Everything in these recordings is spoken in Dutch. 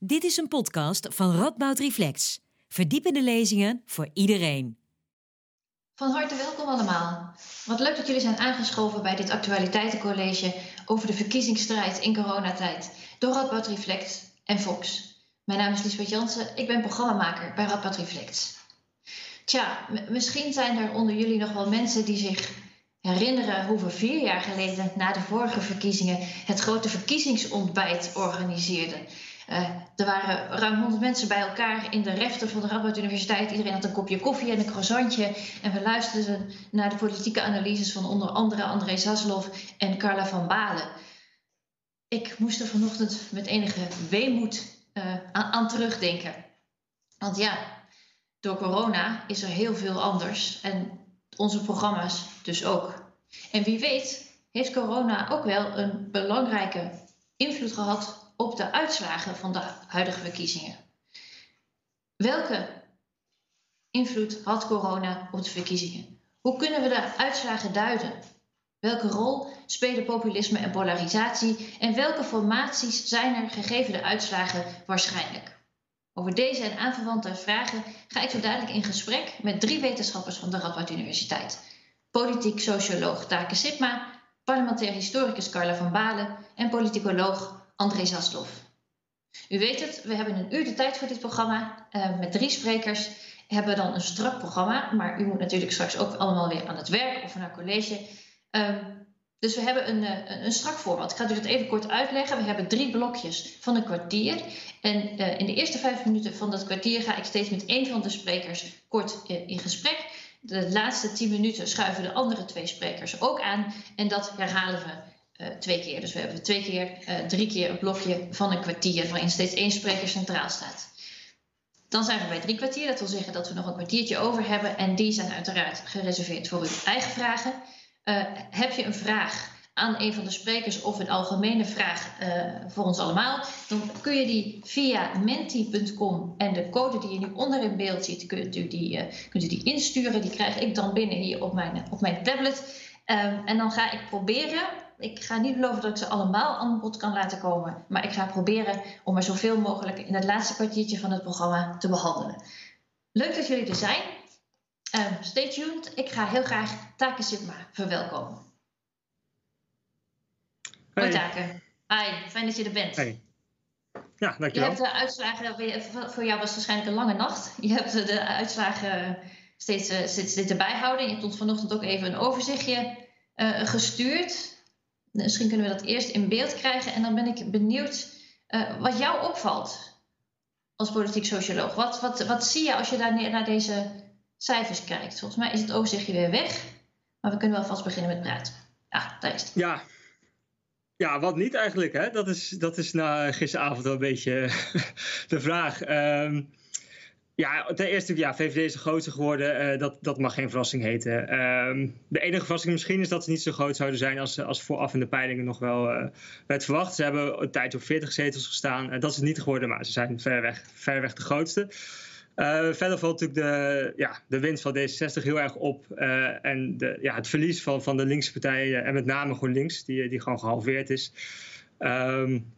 Dit is een podcast van Radboud Reflex. Verdiepende lezingen voor iedereen. Van harte welkom allemaal. Wat leuk dat jullie zijn aangeschoven bij dit actualiteitencollege over de verkiezingsstrijd in coronatijd door Radboud Reflex en Fox. Mijn naam is Liesbeth Jansen, ik ben programmamaker bij Radboud Reflex. Tja, misschien zijn er onder jullie nog wel mensen die zich herinneren hoe we vier jaar geleden na de vorige verkiezingen het grote verkiezingsontbijt organiseerden. Uh, er waren ruim 100 mensen bij elkaar in de refter van de Radboud Universiteit. Iedereen had een kopje koffie en een croissantje. En we luisterden naar de politieke analyses van onder andere André Zaslov en Carla van Balen. Ik moest er vanochtend met enige weemoed aan, aan terugdenken. Want ja, door corona is er heel veel anders. En onze programma's dus ook. En wie weet heeft corona ook wel een belangrijke invloed gehad op de uitslagen van de huidige verkiezingen. Welke invloed had corona op de verkiezingen? Hoe kunnen we de uitslagen duiden? Welke rol spelen populisme en polarisatie en welke formaties zijn er gegeven de uitslagen waarschijnlijk? Over deze en aanverwante vragen ga ik zo dadelijk in gesprek met drie wetenschappers van de Radboud Universiteit. Politiek socioloog Take Sipma, parlementair historicus Carla van Balen en politicoloog André Zaslov. U weet het, we hebben een uur de tijd voor dit programma uh, met drie sprekers. We hebben dan een strak programma, maar u moet natuurlijk straks ook allemaal weer aan het werk of naar college. Uh, dus we hebben een, eh, een, strak format. Ik ga u dat even kort uitleggen. We hebben drie blokjes van een kwartier. En uh, in de eerste vijf minuten van dat kwartier ga ik steeds met één van de sprekers kort in gesprek. De laatste tien minuten schuiven de andere twee sprekers ook aan. En dat herhalen we twee keer. Dus we hebben twee keer, drie keer een blokje van een kwartier waarin steeds één spreker centraal staat. Dan zijn we bij drie kwartier. Dat wil zeggen dat we nog een kwartiertje over hebben. En die zijn uiteraard gereserveerd voor uw eigen vragen. Uh, heb je een vraag aan een van de sprekers of een algemene vraag voor ons allemaal, dan kun je die via menti.com en de code die je nu onder in beeld ziet, kunt u die, kunt u die insturen. Die krijg ik dan binnen hier op mijn, op mijn tablet. Um, en dan ga ik proberen, ik ga niet beloven dat ik ze allemaal aan bod kan laten komen, maar ik ga proberen om er zoveel mogelijk in het laatste kwartiertje van het programma te behandelen. Leuk dat jullie er zijn. Um, stay tuned. Ik ga heel graag Take Sigma verwelkomen. Hoi Take. Hi, fijn dat je er bent. Hey. Ja, dankjewel. Je hebt de uitslagen, voor jou was het waarschijnlijk een lange nacht. Je hebt de uitslagen steeds, uh, steeds erbij houden. Je hebt ons vanochtend ook even een overzichtje uh, gestuurd. Misschien kunnen we dat eerst in beeld krijgen. En dan ben ik benieuwd uh, wat jou opvalt als politiek socioloog. Wat, wat, wat zie je als je daar naar deze cijfers kijkt. Volgens mij is het overzichtje weer weg. Maar we kunnen wel vast beginnen met praten. Ja, daar is het. Ja, ja, wat niet eigenlijk, hè? Dat is, dat is na gisteravond wel een beetje de vraag. Um, ja, ten eerste, ja, VVD is de grootste geworden. Uh, dat, dat mag geen verrassing heten. Um, de enige verrassing misschien is dat ze niet zo groot zouden zijn als, als vooraf in de peilingen nog wel uh, werd verwacht. Ze hebben een tijd op 40 zetels gestaan. Uh, dat is het niet geworden, maar ze zijn ver weg, ver weg de grootste. Verder valt natuurlijk de, ja, de winst van D66 heel erg op. En de, ja, het verlies van, van de linkse partijen, en met name GroenLinks, die, die gewoon gehalveerd is. Um,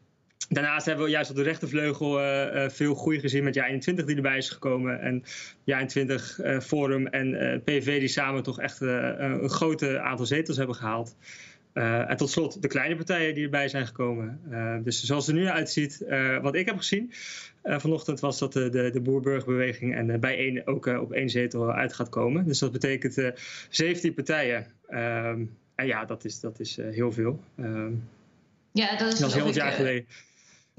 daarnaast hebben we juist op de rechtervleugel uh, veel groei gezien met JA21 die erbij is gekomen. En JA21 Forum en PV die samen toch echt een groot aantal zetels hebben gehaald. Uh, en tot slot de kleine partijen die erbij zijn gekomen. Uh, dus zoals het er nu uitziet, uh, wat ik heb gezien vanochtend, was dat de, de, de boerburgerbeweging en bij één ook op één zetel uit gaat komen. Dus dat betekent 17 partijen. Ehm, en ja, dat is, dat is heel veel. Ehm, ja, dat is dat heel wat jaar geleden.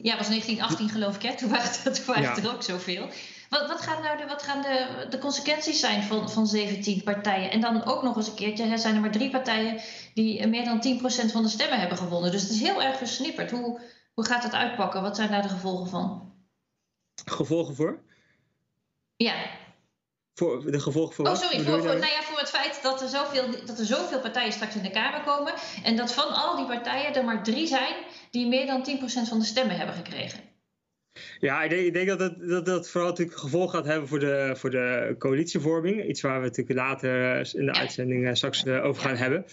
Ja, was 1918 geloof ik, hè? Toen waren, het, toen waren ja. er ook zoveel. Wat, wat gaan nou de, wat gaan de, de consequenties zijn van, van 17 partijen? En dan ook nog eens een keertje, er zijn er maar drie partijen die meer dan 10% van de stemmen hebben gewonnen. Dus het is heel erg versnipperd. Hoe, hoe gaat het uitpakken? Wat zijn daar de gevolgen van? Gevolgen voor? Ja. Voor de gevolgen voor Oh, sorry. Voor, voor, nou ja, voor het feit dat er, zoveel, dat er zoveel partijen straks in de Kamer komen. En dat van al die partijen er maar drie zijn die meer dan 10% van de stemmen hebben gekregen. Ja, ik denk, ik denk dat, het, dat dat vooral natuurlijk gevolg gaat hebben voor de, voor de coalitievorming. Iets waar we natuurlijk later in de uitzending straks over gaan hebben.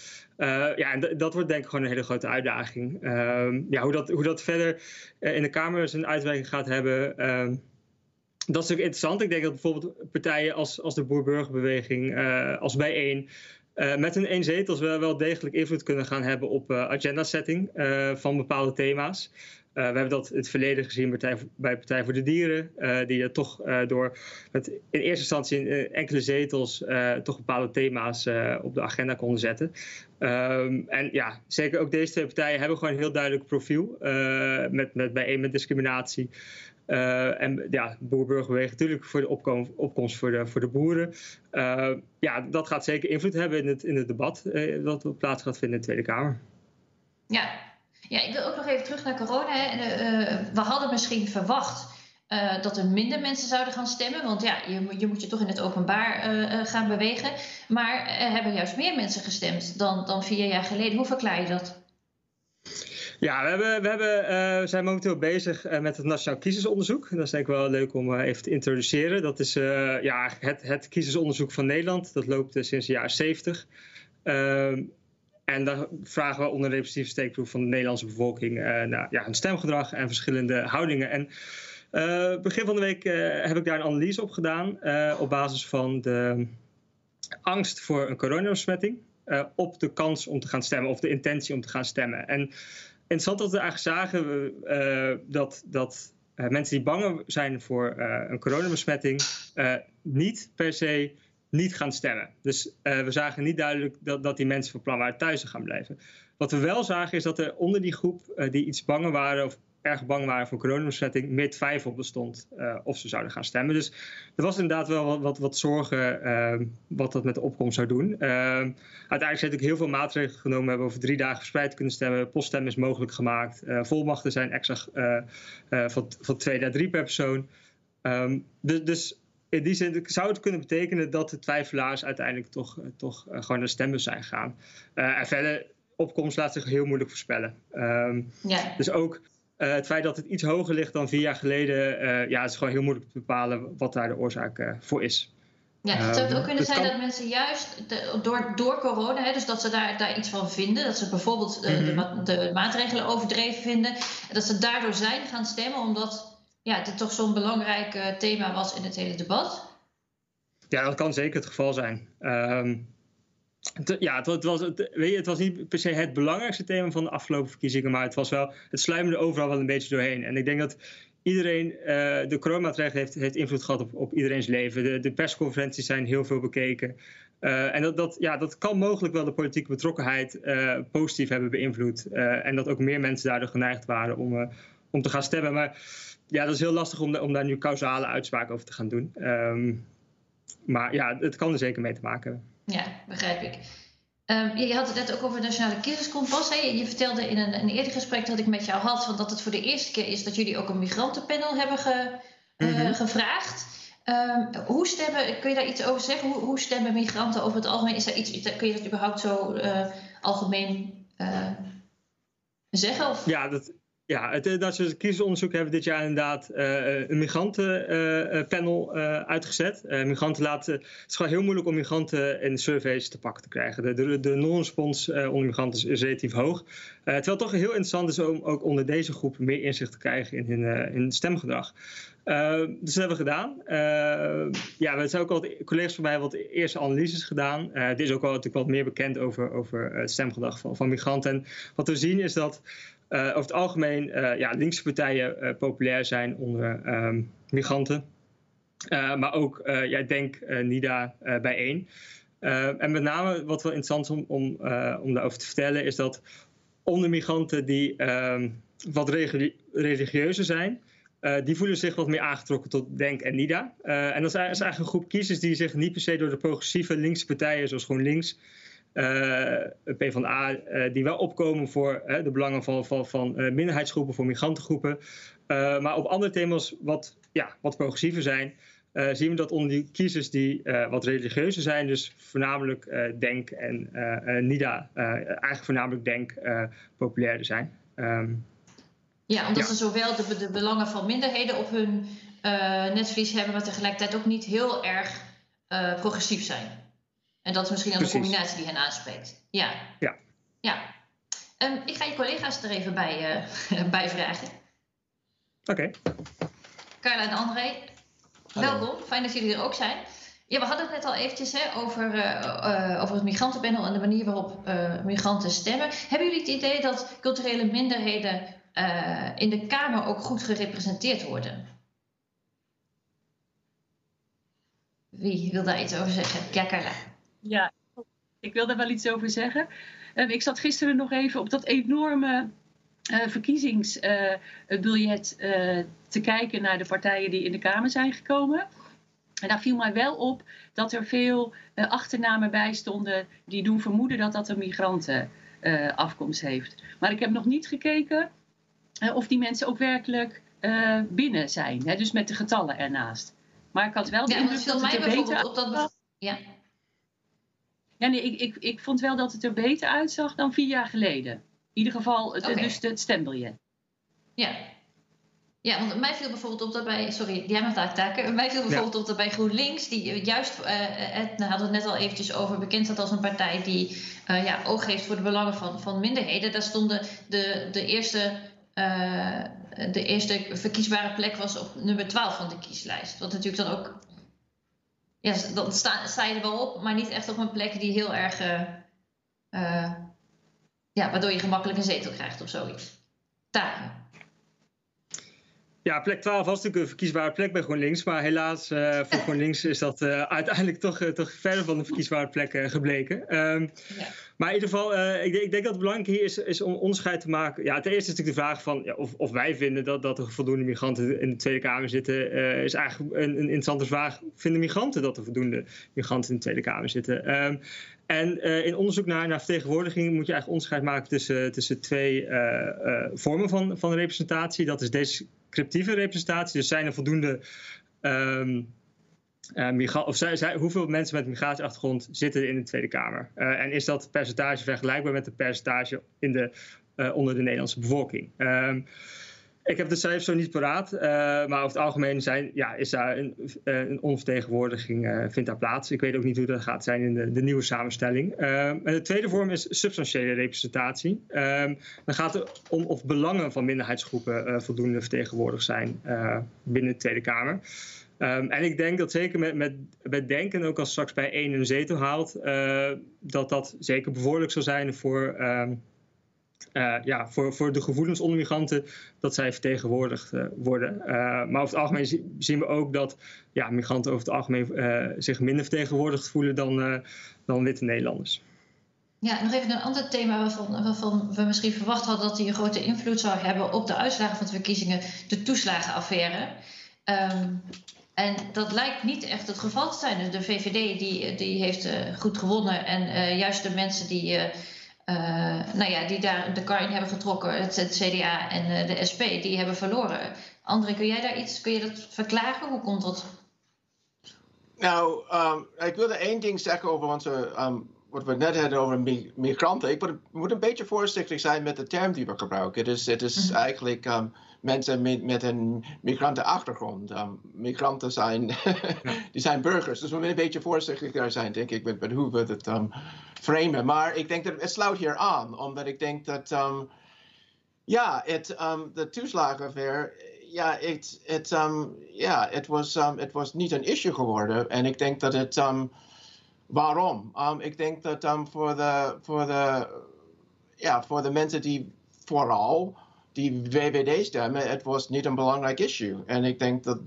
ja, en dat wordt denk ik gewoon een hele grote uitdaging. Ehm, ja, hoe, dat, hoe dat verder in de Kamer zijn uitwerking gaat hebben. Ehm, dat is ook interessant. Ik denk dat bijvoorbeeld partijen als, als de Boer-Burgerbeweging, als Bijeen, uh, met hun één zetels wel, wel degelijk invloed kunnen gaan hebben op uh, agenda setting uh, van bepaalde thema's. we hebben dat in het verleden gezien bij, bij Partij voor de Dieren, die toch door met in eerste instantie in enkele zetels toch bepaalde thema's op de agenda konden zetten. Um, en ja, zeker ook deze twee partijen hebben gewoon een heel duidelijk profiel met, met bijeen met discriminatie. Uh, en ja, boer-burgerbeweging natuurlijk voor de opkomst voor de, voor de boeren. Uh, ja, dat gaat zeker invloed hebben in het, in het debat uh, dat plaats gaat vinden in de Tweede Kamer. Ja. ja, ik wil ook nog even terug naar corona. Hè. we hadden misschien verwacht dat er minder mensen zouden gaan stemmen. Want ja, je, je moet je toch in het openbaar gaan bewegen. Maar er hebben juist meer mensen gestemd dan, dan vier jaar geleden. Hoe verklaar je dat? Ja, we, hebben, we hebben, uh, zijn momenteel bezig uh, met het Nationaal Kiezersonderzoek. Dat is denk ik wel leuk om uh, even te introduceren. Dat is ja, het, het kiezersonderzoek van Nederland. Dat loopt sinds de jaren 70. Ehm, en daar vragen we onder de representatieve steekproef van de Nederlandse bevolking naar ja, hun stemgedrag en verschillende houdingen. En begin van de week heb ik daar een analyse op gedaan op basis van de angst voor een coronabesmetting. op de kans om te gaan stemmen of de intentie om te gaan stemmen. En interessant dat we eigenlijk zagen uh, dat, dat uh, mensen die bang zijn voor uh, een coronabesmetting niet per se niet gaan stemmen. Dus we zagen niet duidelijk dat, dat die mensen van plan waren thuis te gaan blijven. Wat we wel zagen is dat er onder die groep die iets banger waren of erg bang waren voor coronabesmetting, meer twijfel bestond uh, of ze zouden gaan stemmen. Dus er was inderdaad wel wat, wat, wat zorgen uh, wat dat met de opkomst zou doen. Uh, uiteindelijk zijn natuurlijk heel veel maatregelen genomen. We hebben over drie dagen verspreid kunnen stemmen. Poststemmen is mogelijk gemaakt. Eh, volmachten zijn extra van, van twee naar drie per persoon. Um, dus, dus in die zin zou het kunnen betekenen dat de twijfelaars uiteindelijk toch, toch gewoon naar stemmen zijn gegaan. en verder, opkomst laat zich heel moeilijk voorspellen. Um, ja. Dus ook uh, het feit dat het iets hoger ligt dan vier jaar geleden, uh, ja, het is gewoon heel moeilijk te bepalen wat daar de oorzaak uh, voor is. Ja, zou het ook kunnen zijn dat mensen juist de, door, door corona, hè, dus dat ze daar, daar iets van vinden, dat ze bijvoorbeeld de, mm-hmm. de, de, maatregelen overdreven vinden, dat ze daardoor zijn gaan stemmen, omdat ja, dit toch zo'n belangrijk thema was in het hele debat? Ja, dat kan zeker het geval zijn. Um, ja, het, het, was, weet je, het was niet per se het belangrijkste thema van de afgelopen verkiezingen, maar het was wel, het sluimerde overal wel een beetje doorheen. En ik denk dat iedereen, uh, de coronamaatregelen heeft, heeft invloed gehad op, op iedereen's leven. De, de persconferenties zijn heel veel bekeken. Uh, en dat, dat, ja, dat kan mogelijk wel de politieke betrokkenheid uh, positief hebben beïnvloed. en dat ook meer mensen daardoor geneigd waren om, om te gaan stemmen. Maar ja, dat is heel lastig om, om daar nu causale uitspraken over te gaan doen. Um, maar ja, het kan er zeker mee te maken hebben. Ja, begrijp ik. Um, je had het net ook over het Nationale Kiezerskompas. Hè? Je, vertelde in een, een, eerder gesprek dat ik met jou had... Van dat het voor de eerste keer is dat jullie ook een migrantenpanel hebben ge, uh, gevraagd. Um, hoe stemmen, kun je daar iets over zeggen? Hoe, hoe, stemmen migranten over het algemeen? Is er iets, kun je dat überhaupt zo uh, algemeen uh, zeggen? Of? Ja, dat, ja, het Nationale Kiezersonderzoek hebben dit jaar inderdaad uh, een migrantenpanel uh, uh, uitgezet. migranten laten, het is gewoon heel moeilijk om migranten in surveys te pakken te krijgen. De, de, de non-respons onder migranten is relatief hoog. terwijl het toch heel interessant is om ook onder deze groep meer inzicht te krijgen in hun, stemgedrag. dus dat hebben we gedaan. ja, we zijn ook al collega's van mij wat eerste analyses gedaan. er is ook wel natuurlijk wat meer bekend over, over het stemgedrag van, van migranten. En wat we zien is dat uh, over het algemeen uh, ja, linkse partijen uh, populair zijn onder ehm, migranten. maar ook, ja, denk NIDA bijeen. en met name wat wel interessant is om, om, om daarover te vertellen, is dat onder migranten die ehm, wat religieuzer zijn, die voelen zich wat meer aangetrokken tot Denk en NIDA. en dat is, eigenlijk een groep kiezers die zich niet per se door de progressieve linkse partijen zoals GroenLinks PvdA, uh, die wel opkomen voor de belangen van, van, van minderheidsgroepen, voor migrantengroepen. maar op andere thema's wat, ja, wat progressiever zijn, zien we dat onder die kiezers die wat religieuzer zijn, dus voornamelijk Denk en NIDA, eigenlijk voornamelijk Denk populairder zijn. Um, Ja, omdat ze zowel de, de, belangen van minderheden op hun netvlies hebben, maar tegelijkertijd ook niet heel erg progressief zijn. En dat is misschien dan de combinatie die hen aanspreekt. Ja. Ja. ja. Um, ik ga je collega's er even bij, uh, bij vragen. Oké. Okay. Carla en André, welkom. Fijn dat jullie er ook zijn. Ja, we hadden het net al eventjes hè, over, uh, over het migrantenpanel en de manier waarop migranten stemmen. Hebben jullie het idee dat culturele minderheden in de Kamer ook goed gerepresenteerd worden? Wie wil daar iets over zeggen? Ja, Carla. Ja, ik wil daar wel iets over zeggen. Ehm, ik zat gisteren nog even op dat enorme uh, verkiezingsbiljet uh, te kijken naar de partijen die in de Kamer zijn gekomen. En daar viel mij wel op dat er veel achternamen bij stonden die doen vermoeden dat dat een migrantenafkomst heeft. Maar ik heb nog niet gekeken of die mensen ook werkelijk binnen zijn, hè, dus met de getallen ernaast. Maar ik had wel de ja, indruk dat het er beter op dat... Ja. Ja, nee, ik, ik, ik vond wel dat het er beter uitzag dan vier jaar geleden. In ieder geval, het, dus het stembiljet. Ja. Ja, want mij viel bijvoorbeeld op dat bij... Sorry, jij mag daar taken. Mij viel bijvoorbeeld op dat bij GroenLinks... die juist, uh, het, nou, hadden we het net al eventjes over... bekend staat als een partij die uh, ja, oog heeft voor de belangen van, van minderheden. Daar stonden de, de eerste... Uh, de eerste verkiesbare plek was op nummer 12 van de kieslijst. Wat natuurlijk dan ook ja, dan sta, sta, je er wel op, maar niet echt op een plek die heel erg. Uh, ja, waardoor je gemakkelijk een zetel krijgt of zoiets. Daar. Ja, plek 12 was natuurlijk een verkiesbare plek bij GroenLinks. Maar helaas uh, voor GroenLinks is dat uh, uiteindelijk toch, uh, toch verder van de verkiesbare plek gebleken. Um, ja. Maar in ieder geval, ik, ik, denk dat het belangrijk hier is, is om onderscheid te maken. Ja, ten eerste is natuurlijk de vraag van ja, of, of, wij vinden dat, dat er voldoende migranten in de Tweede Kamer zitten. is eigenlijk een, een, interessante vraag. Vinden migranten dat er voldoende migranten in de Tweede Kamer zitten? Um, en uh, in onderzoek naar, naar vertegenwoordiging moet je eigenlijk onderscheid maken tussen, tussen twee uh, uh, vormen van, van representatie. Dat is descriptieve representatie. Dus zijn er voldoende. Um, of hoeveel mensen met migratieachtergrond zitten in de Tweede Kamer? en is dat percentage vergelijkbaar met het percentage in de, onder de Nederlandse bevolking? Um, ik heb de cijfers zo niet paraat, uh, maar over het algemeen zijn, ja, is daar een, een onvertegenwoordiging uh, vindt daar plaats. Ik weet ook niet hoe dat gaat zijn in de, de nieuwe samenstelling. en de tweede vorm is substantiële representatie. dan gaat het om of belangen van minderheidsgroepen voldoende vertegenwoordigd zijn binnen de Tweede Kamer. Um, en ik denk dat zeker met, met, denken, ook als straks bij één een zetel haalt, dat dat zeker bevorderlijk zal zijn voor uh, ja, voor, voor de gevoelens onder migranten dat zij vertegenwoordigd uh, worden. Uh, maar over het algemeen zien we ook dat ja, migranten over het algemeen zich minder vertegenwoordigd voelen dan, dan witte Nederlanders. Ja, nog even een ander thema waarvan, waarvan we misschien verwacht hadden dat die een grote invloed zou hebben op de uitslagen van de verkiezingen, de toeslagenaffaire. Um, en dat lijkt niet echt het geval te zijn. Dus de VVD die, die heeft goed gewonnen en juist de mensen die nou ja, die daar de kar in hebben getrokken, het, het CDA en uh, de SP, die hebben verloren. André, kun jij daar iets, kun je dat verklaren? Hoe komt dat? Nou, um, ik wilde één ding zeggen over onze, um, wat we net hadden over migranten. Ik moet, moet, een beetje voorzichtig zijn met de term die we gebruiken. Het is, het is mm -hmm. eigenlijk um, mensen met, met een migrantenachtergrond. Um, migranten zijn, die zijn burgers, dus we moeten een beetje voorzichtiger zijn, denk ik, met, met hoe we het um, framen. Maar ik denk dat het sluit hier aan, omdat ik denk dat, um, ja, het, um, de toeslagenaffaire, ja, het, het, um, ja, het, was, um, het was niet een issue geworden. En ik denk dat het, um, waarom? Ik denk dat voor, de, voor, de, ja, voor de mensen die vooral die VVD stemmen, het was niet een belangrijk issue. En ik denk dat,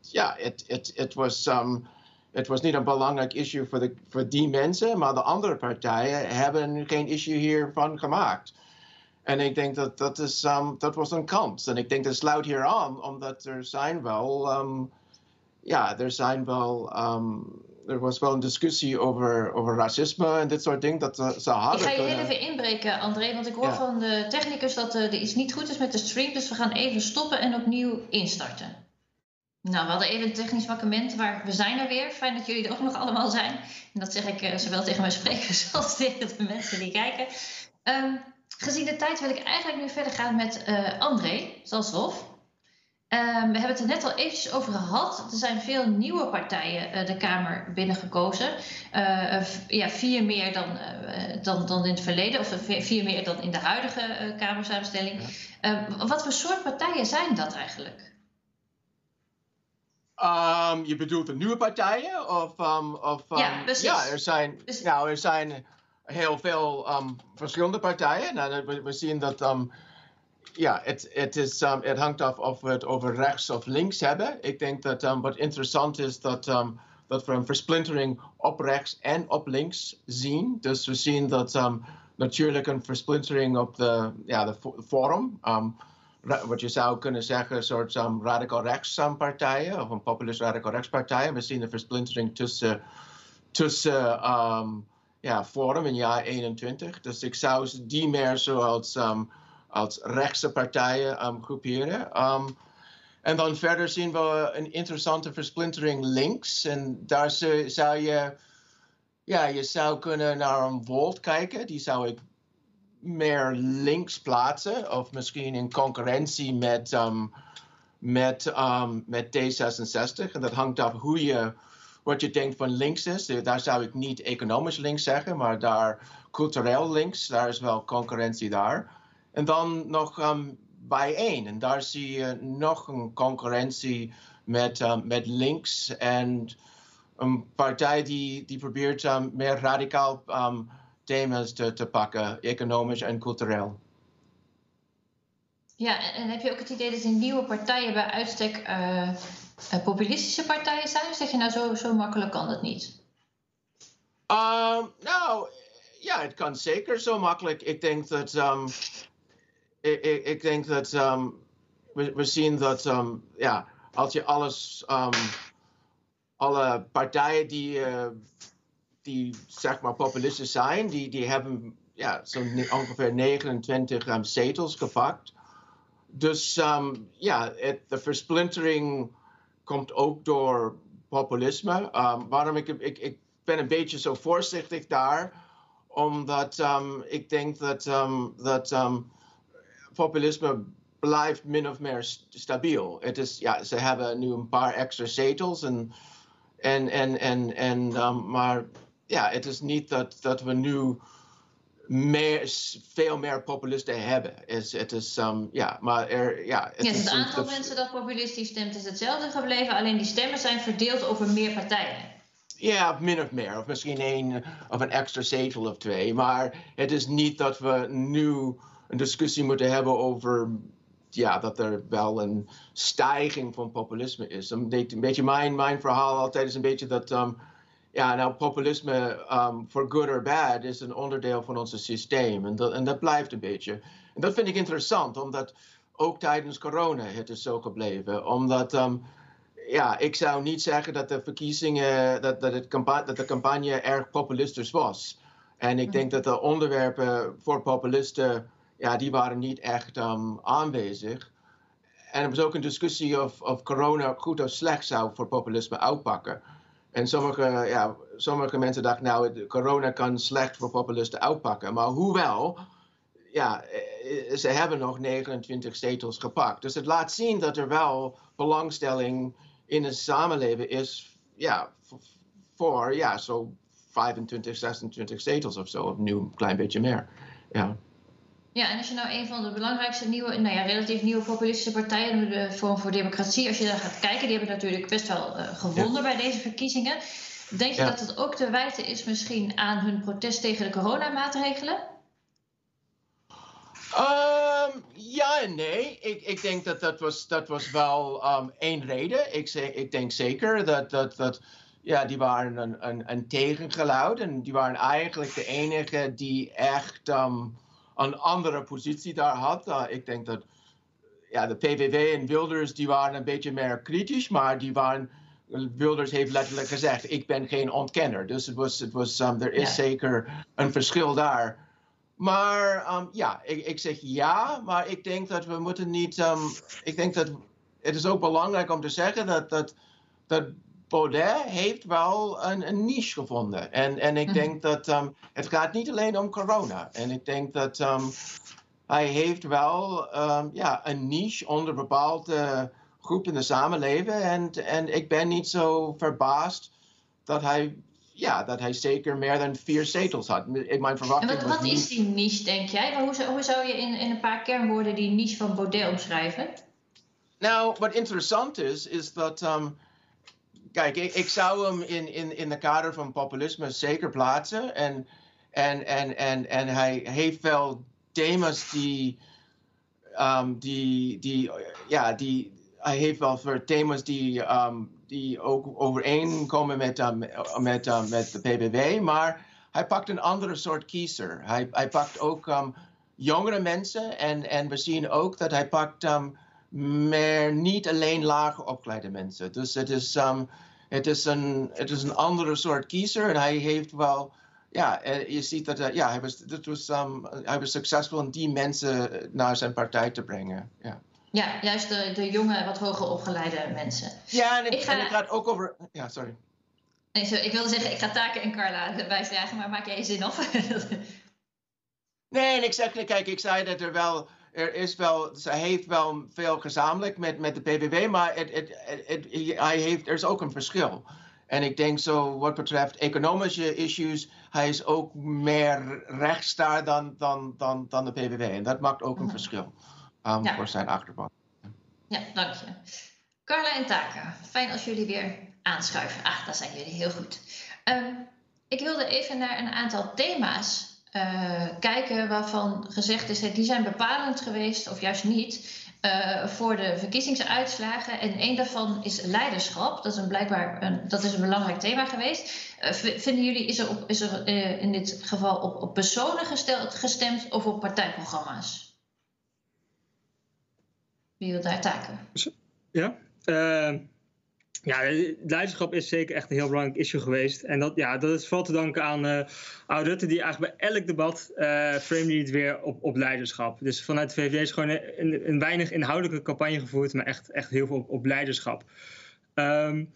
ja, het, was... Um, was niet een belangrijk issue voor, de, voor die mensen, maar de andere partijen hebben geen issue hiervan gemaakt. En ik denk dat dat, is, um, dat was een kans. En ik denk dat sluit hier aan, omdat er zijn wel, um, ja, er zijn wel, um, er was wel een discussie over, over racisme en dit soort dingen. Dat ze hadden ik ga je heel even inbreken, André, want ik hoor ja. van de technicus dat er iets niet goed is met de stream. Dus we gaan even stoppen en opnieuw instarten. Nou, we hadden even een technisch makkement, maar we zijn er weer. Fijn dat jullie er ook nog allemaal zijn. En dat zeg ik uh, zowel tegen mijn sprekers als tegen de mensen die kijken. Um, gezien de tijd wil ik eigenlijk nu verder gaan met André Zalshoff. Um, we hebben het er net al eventjes over gehad. Er zijn veel nieuwe partijen uh, de Kamer binnengekozen. Uh, ja, vier meer dan, uh, dan, dan in het verleden, of vier meer dan in de huidige Kamersamenstelling. Ehm, wat voor soort partijen zijn dat eigenlijk? Um, je bedoelt de nieuwe partijen? Of, um, of, ja, precies. Ja, er zijn, nou, er zijn heel veel verschillende partijen. Nou, we, we zien dat ja, het, het, is, um, het hangt af of we het over rechts of links hebben. Ik denk dat um, wat interessant is dat, um, dat we een versplintering op rechts en op links zien. Dus we zien dat natuurlijk een versplintering op de, ja, de forum. wat je zou kunnen zeggen, een soort radical rechts partijen of een populist radical rechts partijen. We zien een versplintering tussen, tussen ja, forum in jaar 21. Dus ik zou die meer zoals als rechtse partijen um, groeperen. Um, en dan verder zien we een interessante versplintering links. En daar zou je, ja, je zou kunnen naar een Volt kijken. Die zou ik meer links plaatsen. Of misschien in concurrentie met, um, met, met D66. En dat hangt af hoe je, wat je denkt van links is. Daar zou ik niet economisch links zeggen, maar daar cultureel links. Daar is wel concurrentie daar. En dan nog um, bijeen. En daar zie je nog een concurrentie met, um, met links en een partij die, die probeert um, meer radicaal um, thema's te, te pakken, economisch en cultureel. Ja, en heb je ook het idee dat die nieuwe partijen bij uitstek uh, populistische partijen zijn? zeg je nou zo, zo makkelijk kan dat niet? Um, nou, ja, het kan zeker zo makkelijk. Ik denk dat ik, ik, denk dat um, we, we, zien dat um, ja, als je alles, um, alle partijen die, uh, die zeg maar populistisch zijn, die, die hebben ja, zo'n ongeveer 29 zetels gepakt. Dus ja, het, de versplintering komt ook door populisme. waarom ik, ik, ik ben een beetje zo voorzichtig daar, omdat ik denk dat, dat populisme blijft min of meer stabiel. Het is, ja, ze hebben nu een paar extra zetels, en, en, en, en, en, um, maar ja, het is niet dat, dat we nu meer, veel meer populisten hebben. Is, het is, um, ja, maar er, ja, het, ja, het aantal mensen dat populistisch stemt is hetzelfde gebleven, alleen die stemmen zijn verdeeld over meer partijen. Ja, min of meer. Of misschien één of een extra zetel of twee. Maar het is niet dat we nu een discussie moeten hebben over ja, dat er wel een stijging van populisme is. Een beetje mijn, mijn verhaal altijd is een beetje dat, um, ja, nou, populisme, um, for good or bad, is een onderdeel van ons systeem. En dat, en dat blijft een beetje. En dat vind ik interessant, omdat ook tijdens corona het is zo gebleven. Omdat, um, ja, ik zou niet zeggen dat de verkiezingen, dat, dat, het dat de campagne erg populistisch was. En ik denk dat de onderwerpen voor populisten ja, die waren niet echt um, aanwezig. En er was ook een discussie of, of corona goed of slecht zou voor populisme uitpakken. En sommige, ja, sommige mensen dachten, nou, corona kan slecht voor populisten uitpakken. Maar hoewel, ja, eh, ze hebben nog 29 zetels gepakt. Dus het laat zien dat er wel belangstelling in het samenleven is, ja, voor, ja, zo 25, 26 zetels of zo, of nu een klein beetje meer. Ja. Ja, en als je nou een van de belangrijkste nieuwe, nou ja, relatief nieuwe populistische partijen, de Forum voor Democratie, als je daar gaat kijken, die hebben natuurlijk best wel uh, gewonnen bij deze verkiezingen. Denk je dat het ook te wijten is misschien aan hun protest tegen de coronamaatregelen? Um, ja en nee. Ik, ik denk dat dat was, dat was wel um, één reden. Ik, ik denk zeker dat, dat, dat ja, die waren een, een, een tegengeluid. En die waren eigenlijk de enige die echt um, een andere positie daar had. Uh, ik denk dat ja, de PVV en Wilders die waren een beetje meer kritisch, maar die waren, Wilders heeft letterlijk gezegd, ik ben geen ontkenner. Dus het was, het was, um, er is zeker een verschil daar. Maar um, ja, ik, ik, zeg ja, maar ik denk dat we moeten niet, um, ik denk dat het is ook belangrijk om te zeggen dat, dat, dat Baudet heeft wel een, een niche gevonden. En, en ik Mhm. denk dat um, het gaat niet alleen om corona. En ik denk dat um, hij heeft wel um, ja, een niche onder bepaalde groep in de samenleving. En, en ik ben niet zo verbaasd dat hij, ja, dat hij zeker meer dan vier zetels had. Mijn En verwachting wat, was wat is die niche, denk jij? Hoe, zou, hoe zou je in, in een paar kernwoorden die niche van Baudet omschrijven? Nou, wat interessant is, is dat. Um, kijk, ik, ik zou hem in, in, in de kader van populisme zeker plaatsen. En, en, en, en, en hij heeft wel thema's die. Um, die, die, ja, die. Hij heeft wel voor thema's die, um, die ook overeenkomen met, um, met, met de PBW. Maar hij pakt een andere soort kiezer. Hij, hij pakt ook jongere mensen. En, en we zien ook dat hij pakt. Maar niet alleen laag opgeleide mensen. Dus het is, um, het is, een, het is een andere soort kiezer en hij heeft wel, ja, eh, je ziet dat uh, ja, hij, was, dat was, um, hij was succesvol om die mensen naar zijn partij te brengen. Ja, Ja, juist de, de jonge, wat hoger opgeleide mensen. ja en, het, Ik ga- en het gaat ook over. Ja, sorry. Nee, ik wilde zeggen, ik ga Taken en Carla bijdragen, maar maak jij je zin af? Nee, en ik zeg, kijk, ik zei dat er wel, er is wel, ze heeft wel veel gezamenlijk met, met de PVV, maar het, het, het, hij heeft, er is ook een verschil. En ik denk zo, wat betreft economische issues, hij is ook meer rechts daar dan, dan, dan, dan de PVV. En dat maakt ook een verschil um, Ja. voor zijn achterban. ja, dank je. Carla en Taken, fijn als jullie weer aanschuiven. Ah, daar zijn jullie heel goed. Ehm, ik wilde even naar een aantal thema's eh, kijken waarvan gezegd is, die zijn bepalend geweest, of juist niet, eh, voor de verkiezingsuitslagen. En één daarvan is leiderschap. Dat is een, blijkbaar een, dat is een belangrijk thema geweest. Eh, vinden jullie, is er, is er in dit geval op, op personen gesteld, gestemd of op partijprogramma's? Wie wil daar taken? Ja. Eh, ja, leiderschap is zeker echt een heel belangrijk issue geweest. En dat, ja, dat is vooral te danken aan, eh aan Rutte, die eigenlijk bij elk debat uh, frame het weer op, op leiderschap. Dus vanuit de VVD is gewoon een, een, weinig inhoudelijke campagne gevoerd, maar echt, echt heel veel op, op leiderschap. Um,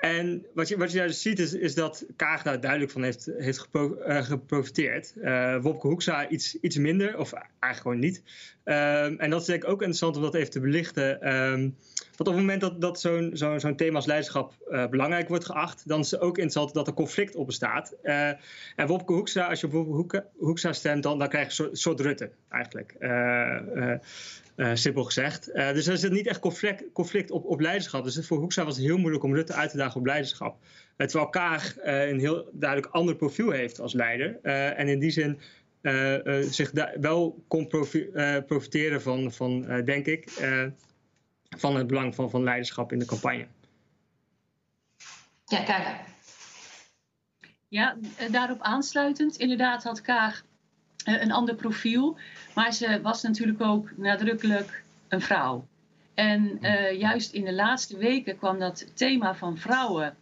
en wat je, wat je daar ziet is, is dat Kaag daar duidelijk van heeft, heeft gepro, uh, geprofiteerd. Uh, Wopke Hoekstra iets, iets minder, of eigenlijk gewoon niet. Um, en dat is denk ik ook interessant om dat even te belichten. Um, want op het moment dat, dat zo'n zo, zo thema als leiderschap uh, belangrijk wordt geacht, dan is het ook interessant dat er conflict op bestaat. Uh, en Wopke Hoekstra, als je op Wopke Hoekstra stemt, dan, dan krijg je een soort, Rutte eigenlijk. Uh, simpel gezegd. dus er zit niet echt conflict, conflict op, op leiderschap. Dus voor Hoekstra was het heel moeilijk om Rutte uit te dagen op leiderschap. terwijl Kaag een heel duidelijk ander profiel heeft als leider. en in die zin zich wel kon profi profiteren van, van denk ik van het belang van, van leiderschap in de campagne. Ja, Kaga. Ja, daarop aansluitend. Inderdaad had Kaag een ander profiel. Maar ze was natuurlijk ook nadrukkelijk een vrouw. En uh, juist in de laatste weken kwam dat thema van vrouwen.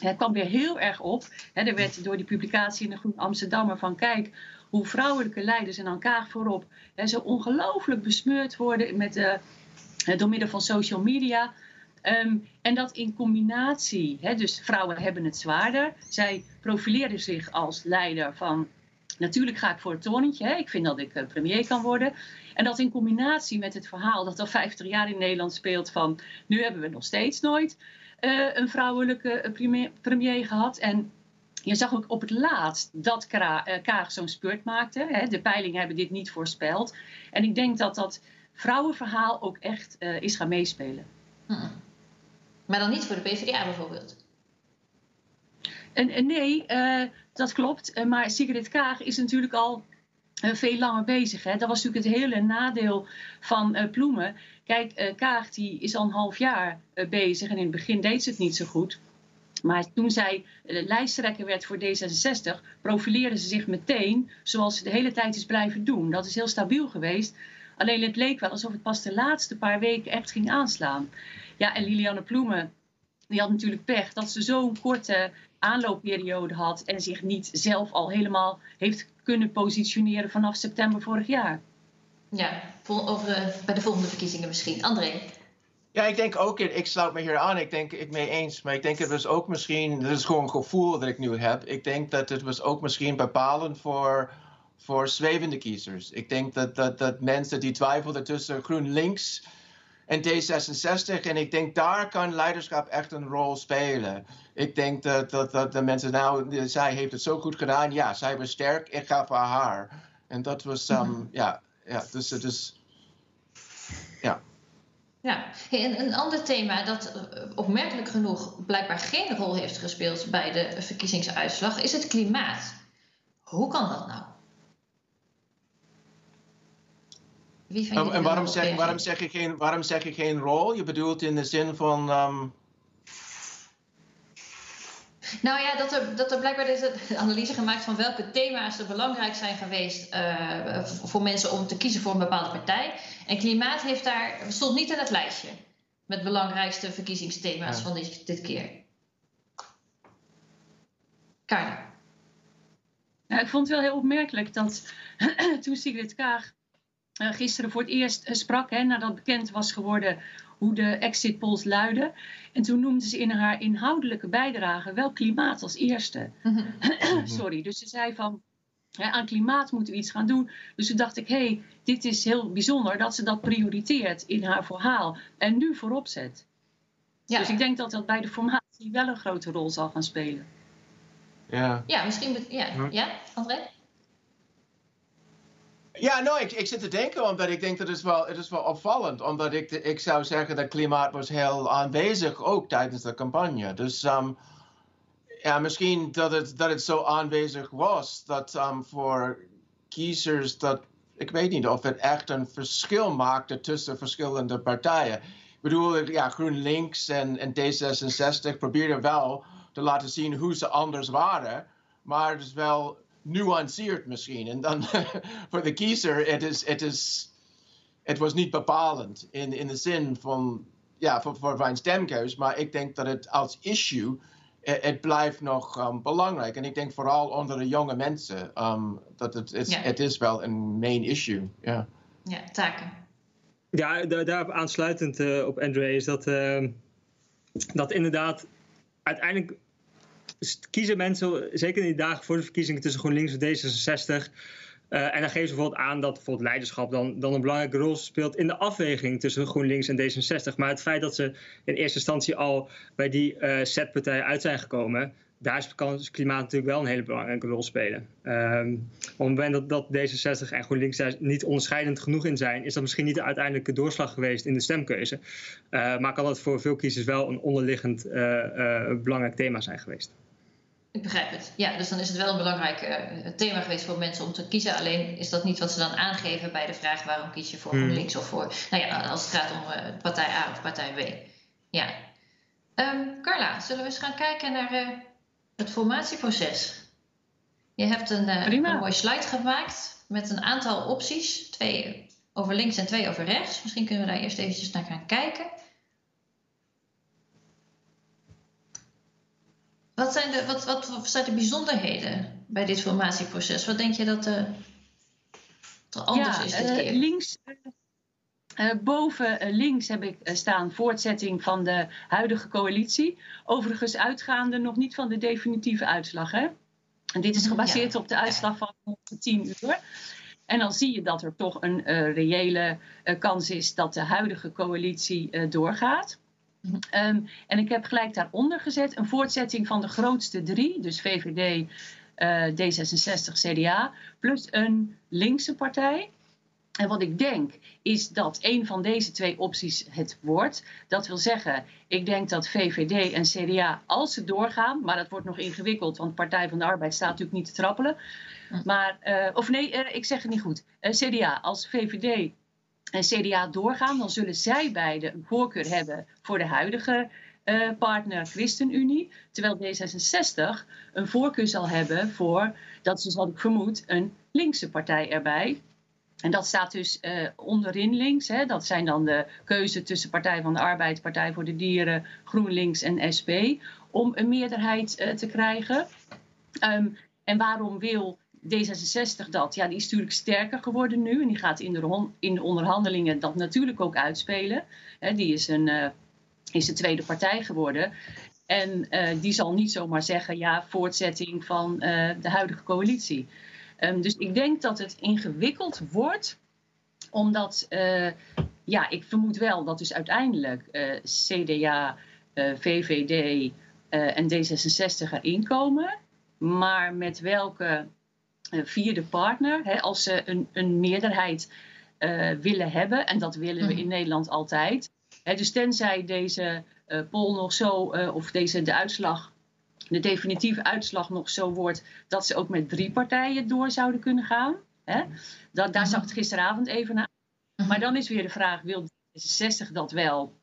Het kwam weer heel erg op. He, er werd door die publicatie in de Groen Amsterdammer van kijk hoe vrouwelijke leiders en Kaag voorop he, zo ongelooflijk besmeurd worden met de door middel van social media. Um, en dat in combinatie, hè, dus vrouwen hebben het zwaarder. Zij profileren zich als leider van, natuurlijk ga ik voor het torentje, hè, ik vind dat ik uh, premier kan worden. En dat in combinatie met het verhaal dat al 50 jaar in Nederland speelt van, nu hebben we nog steeds nooit uh, een vrouwelijke premier, premier, gehad. En je zag ook op het laatst dat Kaag uh, zo'n spurt maakte. Hè. De peilingen hebben dit niet voorspeld. En ik denk dat dat vrouwenverhaal ook echt uh, is gaan meespelen. Hmm. Maar dan niet voor de PvdA bijvoorbeeld? En, en nee, uh, dat klopt. Maar Sigrid Kaag is natuurlijk al veel langer bezig. Hè? Dat was natuurlijk het hele nadeel van Ploemen. Kijk, Kaag die is al een half jaar bezig en in het begin deed ze het niet zo goed. Maar toen zij lijsttrekker werd voor D66, profileerde ze zich meteen zoals ze de hele tijd is blijven doen. Dat is heel stabiel geweest. Alleen het leek wel alsof het pas de laatste paar weken echt ging aanslaan. Ja, en Lilianne Ploemen, die had natuurlijk pech dat ze zo'n korte aanloopperiode had en zich niet zelf al helemaal heeft kunnen positioneren vanaf september vorig jaar. Ja, over, bij de volgende verkiezingen misschien. André? Ja, ik denk ook, ik sluit me hier aan, ik denk ik mee eens, maar ik denk het was ook misschien, dat is gewoon een gevoel dat ik nu heb, ik denk dat het was ook misschien bepalend voor, voor zwevende kiezers. Ik denk dat, dat, dat mensen die twijfelden tussen GroenLinks en D66, en ik denk daar kan leiderschap echt een rol spelen. Ik denk dat, dat, dat de mensen, nou, zij heeft het zo goed gedaan, ja, zij was sterk, ik ga voor haar. En dat was, um, ja, ja, dus, dus. Ja, en een ander thema dat eh, opmerkelijk genoeg blijkbaar geen rol heeft gespeeld bij de verkiezingsuitslag is het klimaat. Hoe kan dat nou? Wie van en waarom zeg, waarom, zeg je geen, waarom zeg je geen rol? Je bedoelt in de zin van. Um... Nou ja, dat er, dat er blijkbaar is een analyse gemaakt van welke thema's er belangrijk zijn geweest uh, voor mensen om te kiezen voor een bepaalde partij. En klimaat heeft daar, stond niet in het lijstje met belangrijkste verkiezingsthema's van dit, dit keer. Karla. Nou, ik vond het wel heel opmerkelijk dat toen Sigrid Kaag uh, gisteren voor het eerst uh, sprak, hè, nadat bekend was geworden hoe de exit polls luiden. En toen noemde ze in haar inhoudelijke bijdrage wel klimaat als eerste. Mhm. Sorry, dus ze zei van aan klimaat moeten we iets gaan doen. Dus toen dacht ik, hé, hey, dit is heel bijzonder dat ze dat prioriteert in haar verhaal en nu voorop zet. Ja. Dus ik denk dat dat bij de formatie wel een grote rol zal gaan spelen. Ja, ja misschien. Ja, ja André? Ja, nou, ik, ik zit te denken, omdat ik denk dat het is wel, het is wel opvallend. Omdat ik, ik zou zeggen dat klimaat was heel aanwezig ook tijdens de campagne. Dus um, ja, misschien dat het, dat het zo aanwezig was dat um, voor kiezers dat ik weet niet of het echt een verschil maakte tussen verschillende partijen. Ik bedoel, ja, GroenLinks en, en D66 probeerden wel te laten zien hoe ze anders waren, maar het is wel nuanceerd misschien. En dan voor de kiezer, het is, het is, het was niet bepalend in, in de zin van, ja, voor, voor mijn stemkeus, maar ik denk dat het als issue het, blijft nog um, belangrijk. En ik denk vooral onder de jonge mensen um, dat het, het, het, is wel een main issue. Ja, ja taken. Ja, daarop aansluitend uh, op Andre is dat, uh, dat inderdaad uiteindelijk kiezen mensen, zeker in die dagen voor de verkiezingen tussen GroenLinks en D66, uh, en dan geven ze bijvoorbeeld aan dat bijvoorbeeld leiderschap dan, dan een belangrijke rol speelt in de afweging tussen GroenLinks en D66. Maar het feit dat ze in eerste instantie al bij die uh, setpartijen uit zijn gekomen, daar kan klimaat natuurlijk wel een hele belangrijke rol spelen. Um, op dat, dat D66 en GroenLinks daar niet onderscheidend genoeg in zijn, is dat misschien niet de uiteindelijke doorslag geweest in de stemkeuze. Uh, maar kan dat voor veel kiezers wel een onderliggend belangrijk thema zijn geweest. Ik begrijp het. Ja, dus dan is het wel een belangrijk uh, thema geweest voor mensen om te kiezen. Alleen is dat niet wat ze dan aangeven bij de vraag waarom kies je voor hmm. GroenLinks of voor. Nou ja, als het gaat om uh, partij A of partij B. Ja. Um, Carla, zullen we eens gaan kijken naar uh, het formatieproces? Je hebt een, een mooie slide gemaakt met een aantal opties. Twee over links en twee over rechts. Misschien kunnen we daar eerst eventjes naar gaan kijken. Wat zijn, de, wat, wat, wat zijn de bijzonderheden bij dit formatieproces? Wat denk je dat uh, er anders is dit uh, keer? Links, uh, boven links heb ik staan voortzetting van de huidige coalitie. Overigens uitgaande nog niet van de definitieve uitslag. Hè? En dit is mhm, gebaseerd op de uitslag van 10 uur. En dan zie je dat er toch een reële kans is dat de huidige coalitie doorgaat. Um, en ik heb gelijk daaronder gezet een voortzetting van de grootste drie, dus VVD, uh, D66, CDA, plus een linkse partij. En wat ik denk is dat een van deze twee opties het wordt. Dat wil zeggen, ik denk dat VVD en CDA, als ze doorgaan, maar dat wordt nog ingewikkeld, want Partij van de Arbeid staat natuurlijk niet te trappelen. Maar, uh, of nee, uh, ik zeg het niet goed. Uh, CDA, als VVD en CDA doorgaan, dan zullen zij beide een voorkeur hebben voor de huidige uh, partner ChristenUnie. Terwijl D66 een voorkeur zal hebben voor, dat is wat ik vermoed, een linkse partij erbij. En dat staat dus uh, onderin links. Hè. Dat zijn dan de keuze tussen Partij van de Arbeid, Partij voor de Dieren, GroenLinks en SP. Om een meerderheid uh, te krijgen. Um, en waarom wil D66 dat, ja, die is natuurlijk sterker geworden nu. En die gaat in de, in de onderhandelingen dat natuurlijk ook uitspelen. die is een, uh, is een tweede partij geworden. En uh, die zal niet zomaar zeggen, ja, voortzetting van uh, de huidige coalitie. Um, dus ik denk dat het ingewikkeld wordt, omdat, ja, ik vermoed wel dat dus uiteindelijk CDA, VVD en D66 erin komen. Maar met welke vierde partner, hè, als ze een, een meerderheid uh, willen hebben, en dat willen we mhm. in Nederland altijd. Hè, dus tenzij deze uh, poll nog zo, of deze, de uitslag, de definitieve uitslag nog zo wordt, dat ze ook met drie partijen door zouden kunnen gaan. Hè? Dat, daar mhm. zag het gisteravond even naar. Mhm. Maar dan is weer de vraag, wil D66 dat wel?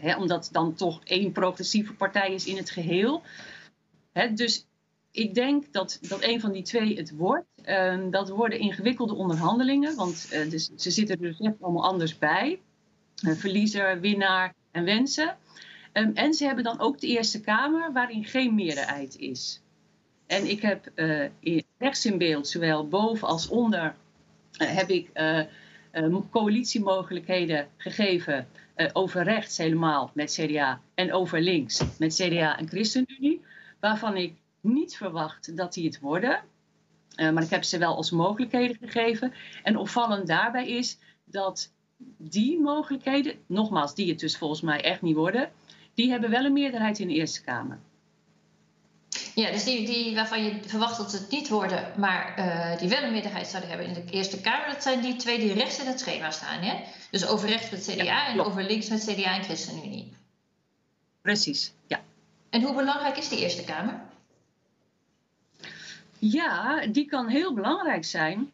hè, omdat dan toch één progressieve partij is in het geheel. Hè, dus ik denk dat, dat een van die twee het wordt. Uh, dat worden ingewikkelde onderhandelingen, want uh, dus, ze zitten er dus echt allemaal anders bij. Uh, verliezer, winnaar en wensen. Um, en ze hebben dan ook de Eerste Kamer, waarin geen meerderheid is. En ik heb in, rechts in beeld, zowel boven als onder, heb ik coalitiemogelijkheden gegeven. over rechts helemaal met CDA en over links met CDA en ChristenUnie. Waarvan ik niet verwacht dat die het worden. Uh, maar ik heb ze wel als mogelijkheden gegeven. En opvallend daarbij is dat die mogelijkheden, nogmaals, die het dus volgens mij echt niet worden, die hebben wel een meerderheid in de Eerste Kamer. Ja, dus die, die waarvan je verwacht dat ze het niet worden, maar uh, die wel een meerderheid zouden hebben in de Eerste Kamer, dat zijn die twee die rechts in het schema staan. Hè? Dus over rechts met CDA en over links met CDA en ChristenUnie. Precies, ja. En hoe belangrijk is die Eerste Kamer? Ja, die kan heel belangrijk zijn.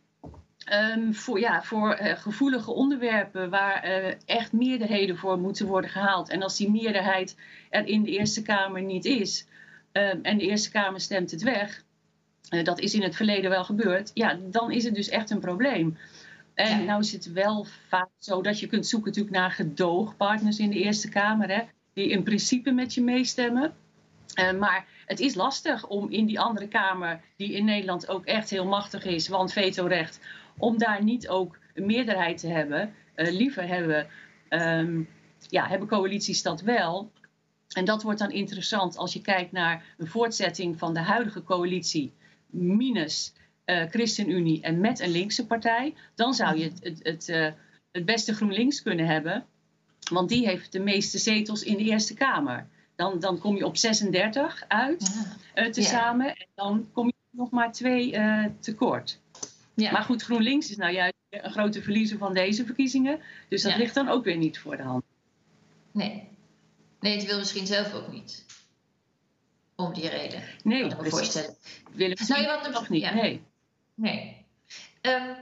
Um, voor, ja, voor uh, gevoelige onderwerpen waar uh, echt meerderheden voor moeten worden gehaald. En als die meerderheid er in de Eerste Kamer niet is um, en de Eerste Kamer stemt het weg, uh, dat is in het verleden wel gebeurd, ja, dan is het dus echt een probleem. En ja. nou is het wel vaak zo dat je kunt zoeken natuurlijk naar gedoogpartners in de Eerste Kamer, hè, die in principe met je meestemmen. maar het is lastig om in die andere Kamer, die in Nederland ook echt heel machtig is, want vetorecht, om daar niet ook een meerderheid te hebben. Uh, liever hebben, um, ja, hebben coalities dat wel. En dat wordt dan interessant als je kijkt naar een voortzetting van de huidige coalitie, minus uh, ChristenUnie en met een linkse partij. Dan zou je het, het, uh, het beste GroenLinks kunnen hebben, want die heeft de meeste zetels in de Eerste Kamer. Dan, dan kom je op 36 uit, ja. uh, tezamen. Ja. En dan kom je nog maar twee uh, tekort. Ja. Maar goed, GroenLinks is nou juist een grote verliezer van deze verkiezingen. Dus dat ligt dan ook weer niet voor de hand. Nee. Nee, het wil misschien zelf ook niet. Om die reden. Nee, kan ik me voorstellen. Willen we nou, wat nog niet. Nee. Nee. Um,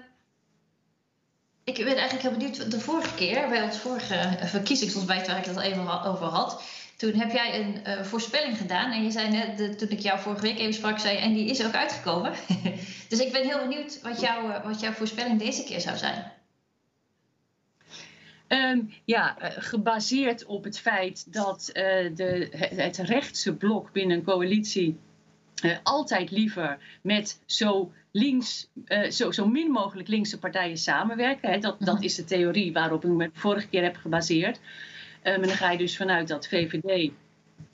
ik ben eigenlijk heel benieuwd. De vorige keer, bij ons vorige verkiezingsontbijt waar ik het al even over had toen heb jij een uh, voorspelling gedaan. En je zei net, de, toen ik jou vorige week even sprak, zei en die is ook uitgekomen. dus ik ben heel benieuwd wat, jou, uh, wat jouw voorspelling deze keer zou zijn. Um, ja, uh, gebaseerd op het feit dat de, het rechtse blok binnen een coalitie altijd liever met zo links, zo, zo min mogelijk linkse partijen samenwerken. Hè. Dat, dat mhm. is de theorie waarop ik me vorige keer heb gebaseerd. En dan ga je dus vanuit dat VVD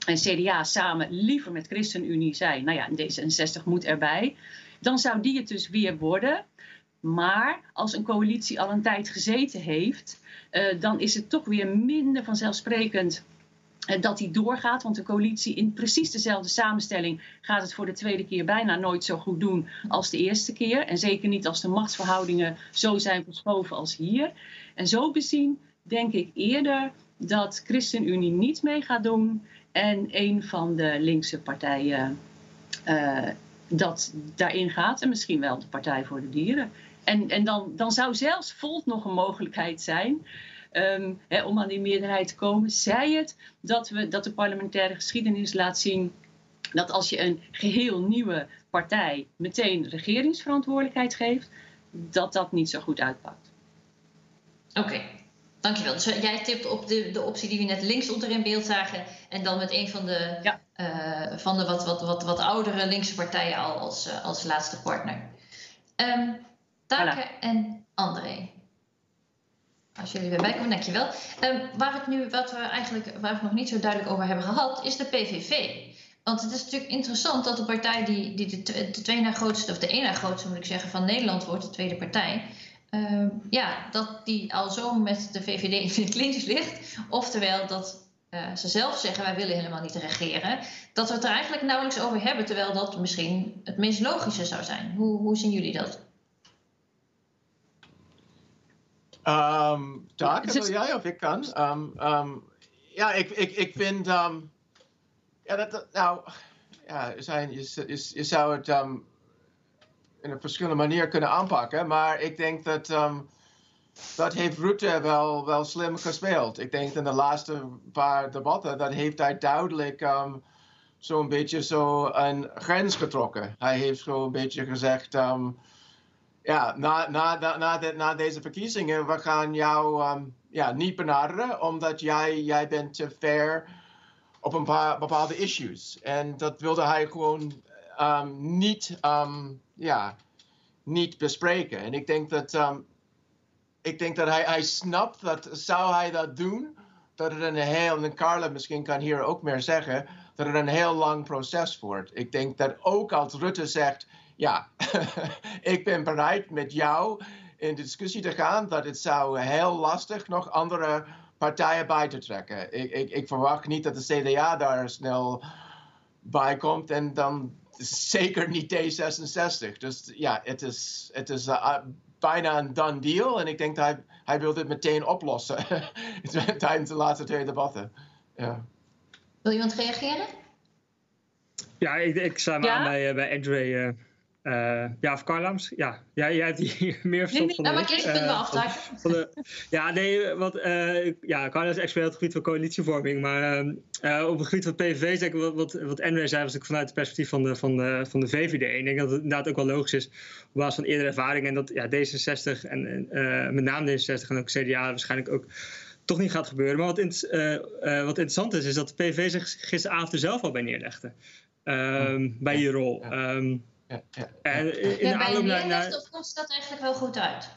en CDA samen liever met ChristenUnie zijn. Nou ja, D66 moet erbij. Dan zou die het dus weer worden. Maar als een coalitie al een tijd gezeten heeft, uh, dan is het toch weer minder vanzelfsprekend uh, dat die doorgaat. Want de coalitie in precies dezelfde samenstelling gaat het voor de tweede keer bijna nooit zo goed doen als de eerste keer. En zeker niet als de machtsverhoudingen zo zijn verschoven als hier. En zo bezien denk ik eerder dat ChristenUnie niet mee gaat doen en een van de linkse partijen uh, dat daarin gaat en misschien wel de Partij voor de Dieren. En, en dan, dan zou zelfs Volt nog een mogelijkheid zijn hè, om aan die meerderheid te komen. Zij het dat, we, dat de parlementaire geschiedenis laat zien dat als je een geheel nieuwe partij meteen regeringsverantwoordelijkheid geeft, dat dat niet zo goed uitpakt. Oké, Dankjewel. Dus jij tipt op de, de optie die we net links onder in beeld zagen. En dan met een van de, ja. uh, van de wat, wat, wat, wat oudere linkse partijen al als, uh, als laatste partner. Um, Take voilà. en André. Als jullie weer bijkomen, dankjewel. Um, waar, het nu, wat we eigenlijk, waar we nog niet zo duidelijk over hebben gehad, is de PVV. Want het is natuurlijk interessant dat de partij die, die de, de twee na grootste, of de één na grootste moet ik zeggen, van Nederland wordt, de tweede partij. Uh, ja, dat die al zo met de VVD in de klintjes ligt. Oftewel dat uh, ze zelf zeggen wij willen helemaal niet regeren. Dat we het er eigenlijk nauwelijks over hebben, terwijl dat misschien het meest logische zou zijn. Hoe, hoe zien jullie dat? Um, Taak, wil jij of ik kan? Um, um, ja, ik, ik, ik vind. Um, ja, dat, dat, nou. Ja, zijn, je, je, je zou het um, in een verschillende manier kunnen aanpakken. Maar ik denk dat. Um, dat heeft Rutte wel, wel slim gespeeld. Ik denk in de laatste paar debatten. dat heeft hij duidelijk. Um, zo'n beetje zo een grens getrokken. Hij heeft een beetje gezegd. Um, ja, na, na, na, na, deze verkiezingen, we gaan jou ja, niet benaderen, omdat jij, jij bent te ver op een paar bepaalde issues. En dat wilde hij gewoon um, niet, um, ja, niet bespreken. En ik denk dat, ik denk dat hij, hij snapt dat, zou hij dat doen, dat het een heel, en Carla misschien kan hier ook meer zeggen, dat het een heel lang proces wordt. Ik denk dat ook als Rutte zegt, ja, ik ben bereid met jou in discussie te gaan dat het zou heel lastig nog andere partijen bij te trekken. Ik, ik, ik verwacht niet dat de CDA daar snel bij komt en dan zeker niet D66. Dus ja, het is, het is uh, bijna een done deal en ik denk dat hij, hij wil dit meteen oplossen tijdens de laatste twee debatten. Ja. Wil iemand reageren? Ja, ik, ik sta me ja? aan bij, bij Andre. Uh, uh, ja, of Carlams. Ja, ja jij hebt hier meer verstand nee, van nee, maar eerst kunnen we aftaken. Van de, ja, nee, wat, uh, ja, Carlams is expert op het gebied van coalitievorming. Maar uh, op het gebied van PVV, zeg ik, wat, wat, wat zei, was ik vanuit het perspectief van de, van, de, van de VVD. Ik denk dat het inderdaad ook wel logisch is, op basis van eerdere ervaring. En dat ja, D66 en met name D66 en ook CDA waarschijnlijk ook toch niet gaat gebeuren. Maar wat, in, wat interessant is, is dat de PVV zich gisteravond er zelf al bij neerlegde. Um, bij die rol. Um, ja, ja. En in ja, de aanloop naar, komt dat eigenlijk wel goed uit?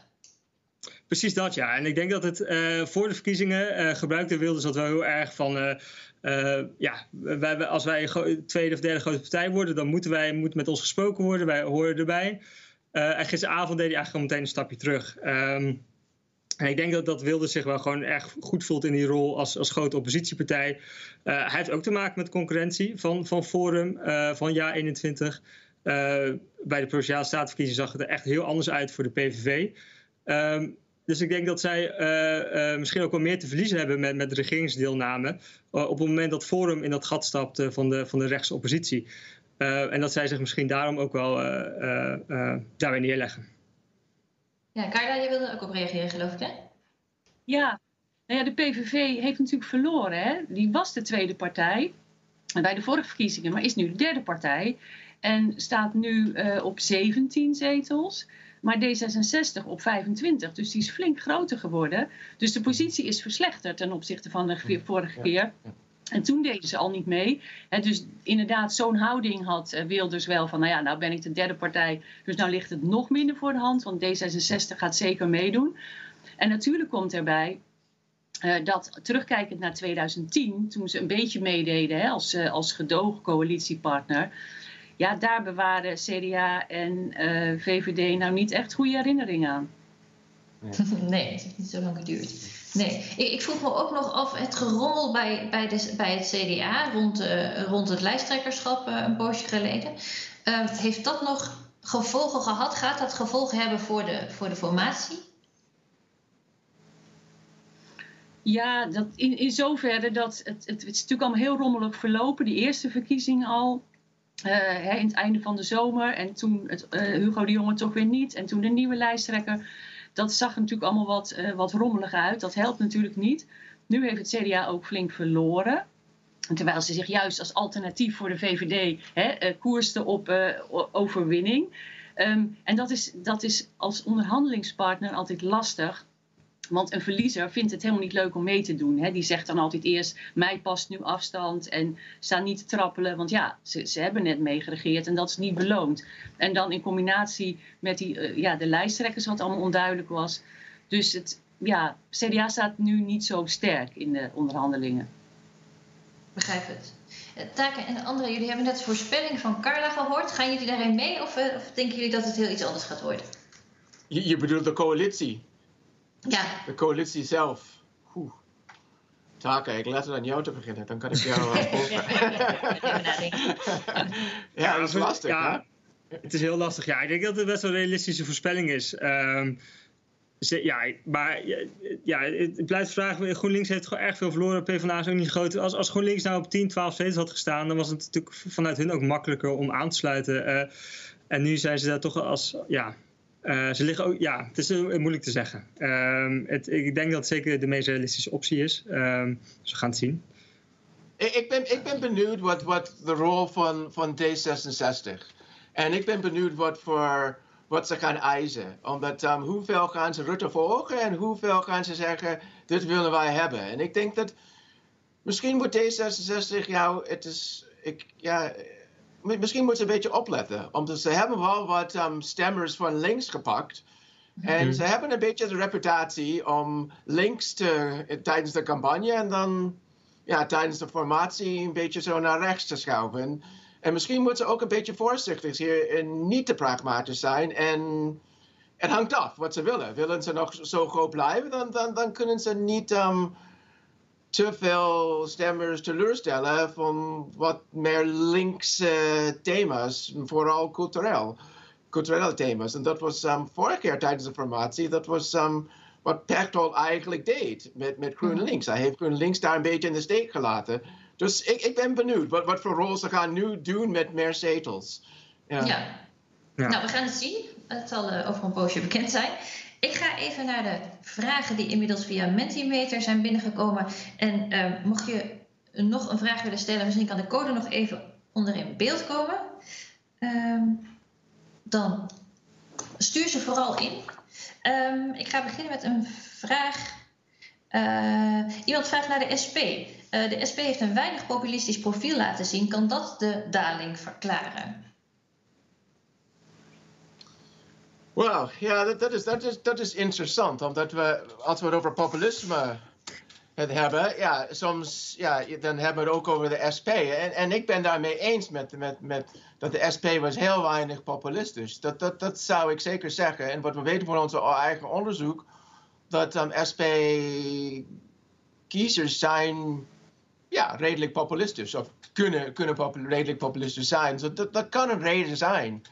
Precies dat, ja. En ik denk dat het uh, voor de verkiezingen uh, gebruikte Wilders dat wel heel erg van... Uh, ja, wij, als wij een tweede of derde grote partij worden, dan moeten wij moet met ons gesproken worden. Wij horen erbij. en gisteravond deed hij eigenlijk al meteen een stapje terug. Um, en ik denk dat, dat Wilders zich wel gewoon erg goed voelt in die rol als, als grote oppositiepartij. hij heeft ook te maken met concurrentie van, van Forum, van Ja 21. Uh, bij de Provinciale Statenverkiezingen zag het er echt heel anders uit voor de PVV. Um, dus ik denk dat zij uh, uh, misschien ook wel meer te verliezen hebben met, met regeringsdeelname. op het moment dat Forum in dat gat stapt van, de, van de rechtse oppositie. en dat zij zich misschien daarom ook wel daarbij neerleggen. Ja, Carla, je wilde ook op reageren, geloof ik, hè? Ja, nou ja de PVV heeft natuurlijk verloren. Hè? Die was de tweede partij bij de vorige verkiezingen, maar is nu de derde partij. En staat nu uh, op 17 zetels. Maar D66 op 25. Dus die is flink groter geworden. Dus de positie is verslechterd ten opzichte van de vorige keer. En toen deden ze al niet mee. He, dus inderdaad, zo'n houding had uh, Wilders wel van... nou ja, nou ben ik de derde partij, dus nou ligt het nog minder voor de hand... want D66 gaat zeker meedoen. En natuurlijk komt erbij uh, dat terugkijkend naar 2010... toen ze een beetje meededen he, als, uh, als gedoogcoalitiepartner ja, daar bewaren CDA en uh, VVD nou niet echt goede herinneringen aan. Nee, het heeft niet zo lang geduurd. Nee, ik, ik, vroeg me ook nog af het gerommel bij, bij, de, bij het CDA rond, uh, rond het lijsttrekkerschap uh, een poosje geleden. Uh, heeft dat nog gevolgen gehad? Gaat dat gevolgen hebben voor de, voor de formatie? Ja, dat in, in zoverre dat het, het, het is natuurlijk allemaal heel rommelig verlopen. Die eerste verkiezing al. Uh, in het einde van de zomer. En toen het, uh, Hugo de Jonge toch weer niet. En toen de nieuwe lijsttrekker. Dat zag natuurlijk allemaal wat, uh, wat rommelig uit. Dat helpt natuurlijk niet. Nu heeft het CDA ook flink verloren. Terwijl ze zich juist als alternatief voor de VVD hè, op overwinning. Um, en dat is, dat is als onderhandelingspartner altijd lastig. Want een verliezer vindt het helemaal niet leuk om mee te doen. Hè? Die zegt dan altijd eerst, mij past nu afstand en sta niet te trappelen. Want ja, ze, ze hebben net meegeregeerd en dat is niet beloond. En dan in combinatie met die, uh, ja, de lijsttrekkers, wat allemaal onduidelijk was. Dus het, ja, CDA staat nu niet zo sterk in de onderhandelingen. Begrijp het. Taken en andere, jullie hebben net de voorspelling van Carla gehoord. Gaan jullie daarin mee of, uh, of denken jullie dat het heel iets anders gaat worden? Je, je bedoelt de coalitie? Ja. De coalitie zelf. Oeh. Taken, ik laat het aan jou te beginnen, dan kan ik jou ja, dat is lastig. Ja, het is heel lastig. Ja, ik denk dat het best wel een realistische voorspelling is. Um, ja, maar ja, het blijft vragen. GroenLinks heeft gewoon erg veel verloren. PvdA is ook niet groot. Als, als GroenLinks nou op 10, 12 zetels had gestaan, dan was het natuurlijk vanuit hun ook makkelijker om aan te sluiten. Uh, en nu zijn ze daar toch als, ja, uh, ze liggen ook, ja, het is moeilijk te zeggen. Uh, het, ik denk dat het zeker de meest realistische optie is. Dus we gaan het zien. Ik ben, ik ben benieuwd wat, wat de rol van, van D66. En ik ben benieuwd wat voor wat ze gaan eisen. Omdat um, hoeveel gaan ze Rutte volgen en hoeveel gaan ze zeggen, dit willen wij hebben. En ik denk dat misschien moet D66, ja, het is, ik, ja, misschien moeten ze een beetje opletten. Omdat ze hebben wel wat um, stemmers van links gepakt. En mm. ze hebben een beetje de reputatie om links te, tijdens de campagne en dan ja, tijdens de formatie een beetje zo naar rechts te schuiven. En misschien moeten ze ook een beetje voorzichtig hier en niet te pragmatisch zijn. En het hangt af wat ze willen. Willen ze nog zo groot blijven, dan, dan, dan kunnen ze niet um, te veel stemmers teleurstellen van wat meer linkse thema's, vooral cultureel. Culturele thema's. En dat was um, vorige keer tijdens de formatie, dat was um, wat Pechtold eigenlijk deed met, met GroenLinks. Hij heeft GroenLinks daar een beetje in de steek gelaten. Dus ik, ik ben benieuwd wat, wat voor rol ze gaan nu doen met meer zetels. Ja. ja. Nou, we gaan het zien. Het zal uh, over een poosje bekend zijn. Ik ga even naar de vragen die inmiddels via Mentimeter zijn binnengekomen. En uh, mocht je nog een vraag willen stellen, misschien kan de code nog even onder in beeld komen. Uh, dan stuur ze vooral in. Um, ik ga beginnen met een vraag. Uh, iemand vraagt naar de SP. Uh, de SP heeft een weinig populistisch profiel laten zien. Kan dat de daling verklaren? Wel, ja, dat, dat, is, dat, is, dat is interessant. Omdat we, als we het over populisme het hebben, ja, soms, ja, dan hebben we het ook over de SP. En, en ik ben daarmee eens met, met, met dat de SP was heel weinig populistisch. Dat, dat, dat zou ik zeker zeggen. En wat we weten van onze eigen onderzoek, dat um, SP-kiezers zijn ja, redelijk populistisch. Of kunnen, kunnen popul redelijk populistisch zijn. So dat, dat kan een reden zijn.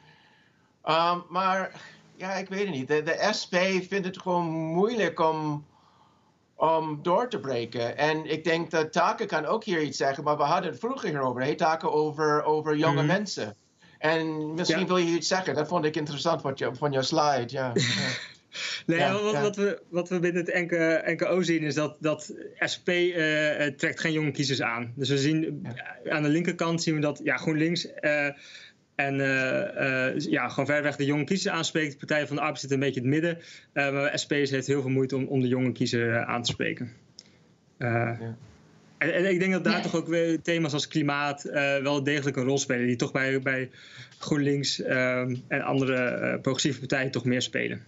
Um, maar ja, ik weet het niet. De, de SP vindt het gewoon moeilijk om, om door te breken. En ik denk dat Taka kan ook hier iets zeggen. Maar we hadden het vroeger hierover. Hey, Taka over, over jonge mm -hmm. mensen. En misschien ja. wil je iets zeggen. Dat vond ik interessant wat je, van jouw slide. Ja. Nee, ja, wat, ja. wat, we, wat we binnen het NKO zien is dat, dat SP uh, trekt geen jonge kiezers aan. Dus we zien ja. aan de linkerkant zien we dat ja, GroenLinks uh, en uh, ja, gewoon verreweg de jonge kiezers aanspreekt. De Partij van de Arbeid zit een beetje in het midden. maar SP heeft heel veel moeite om, om de jonge kiezer aan te spreken. En, en, ik denk dat daar toch ook weer thema's als klimaat wel degelijk een rol spelen. Die toch bij, bij GroenLinks en andere progressieve partijen toch meer spelen.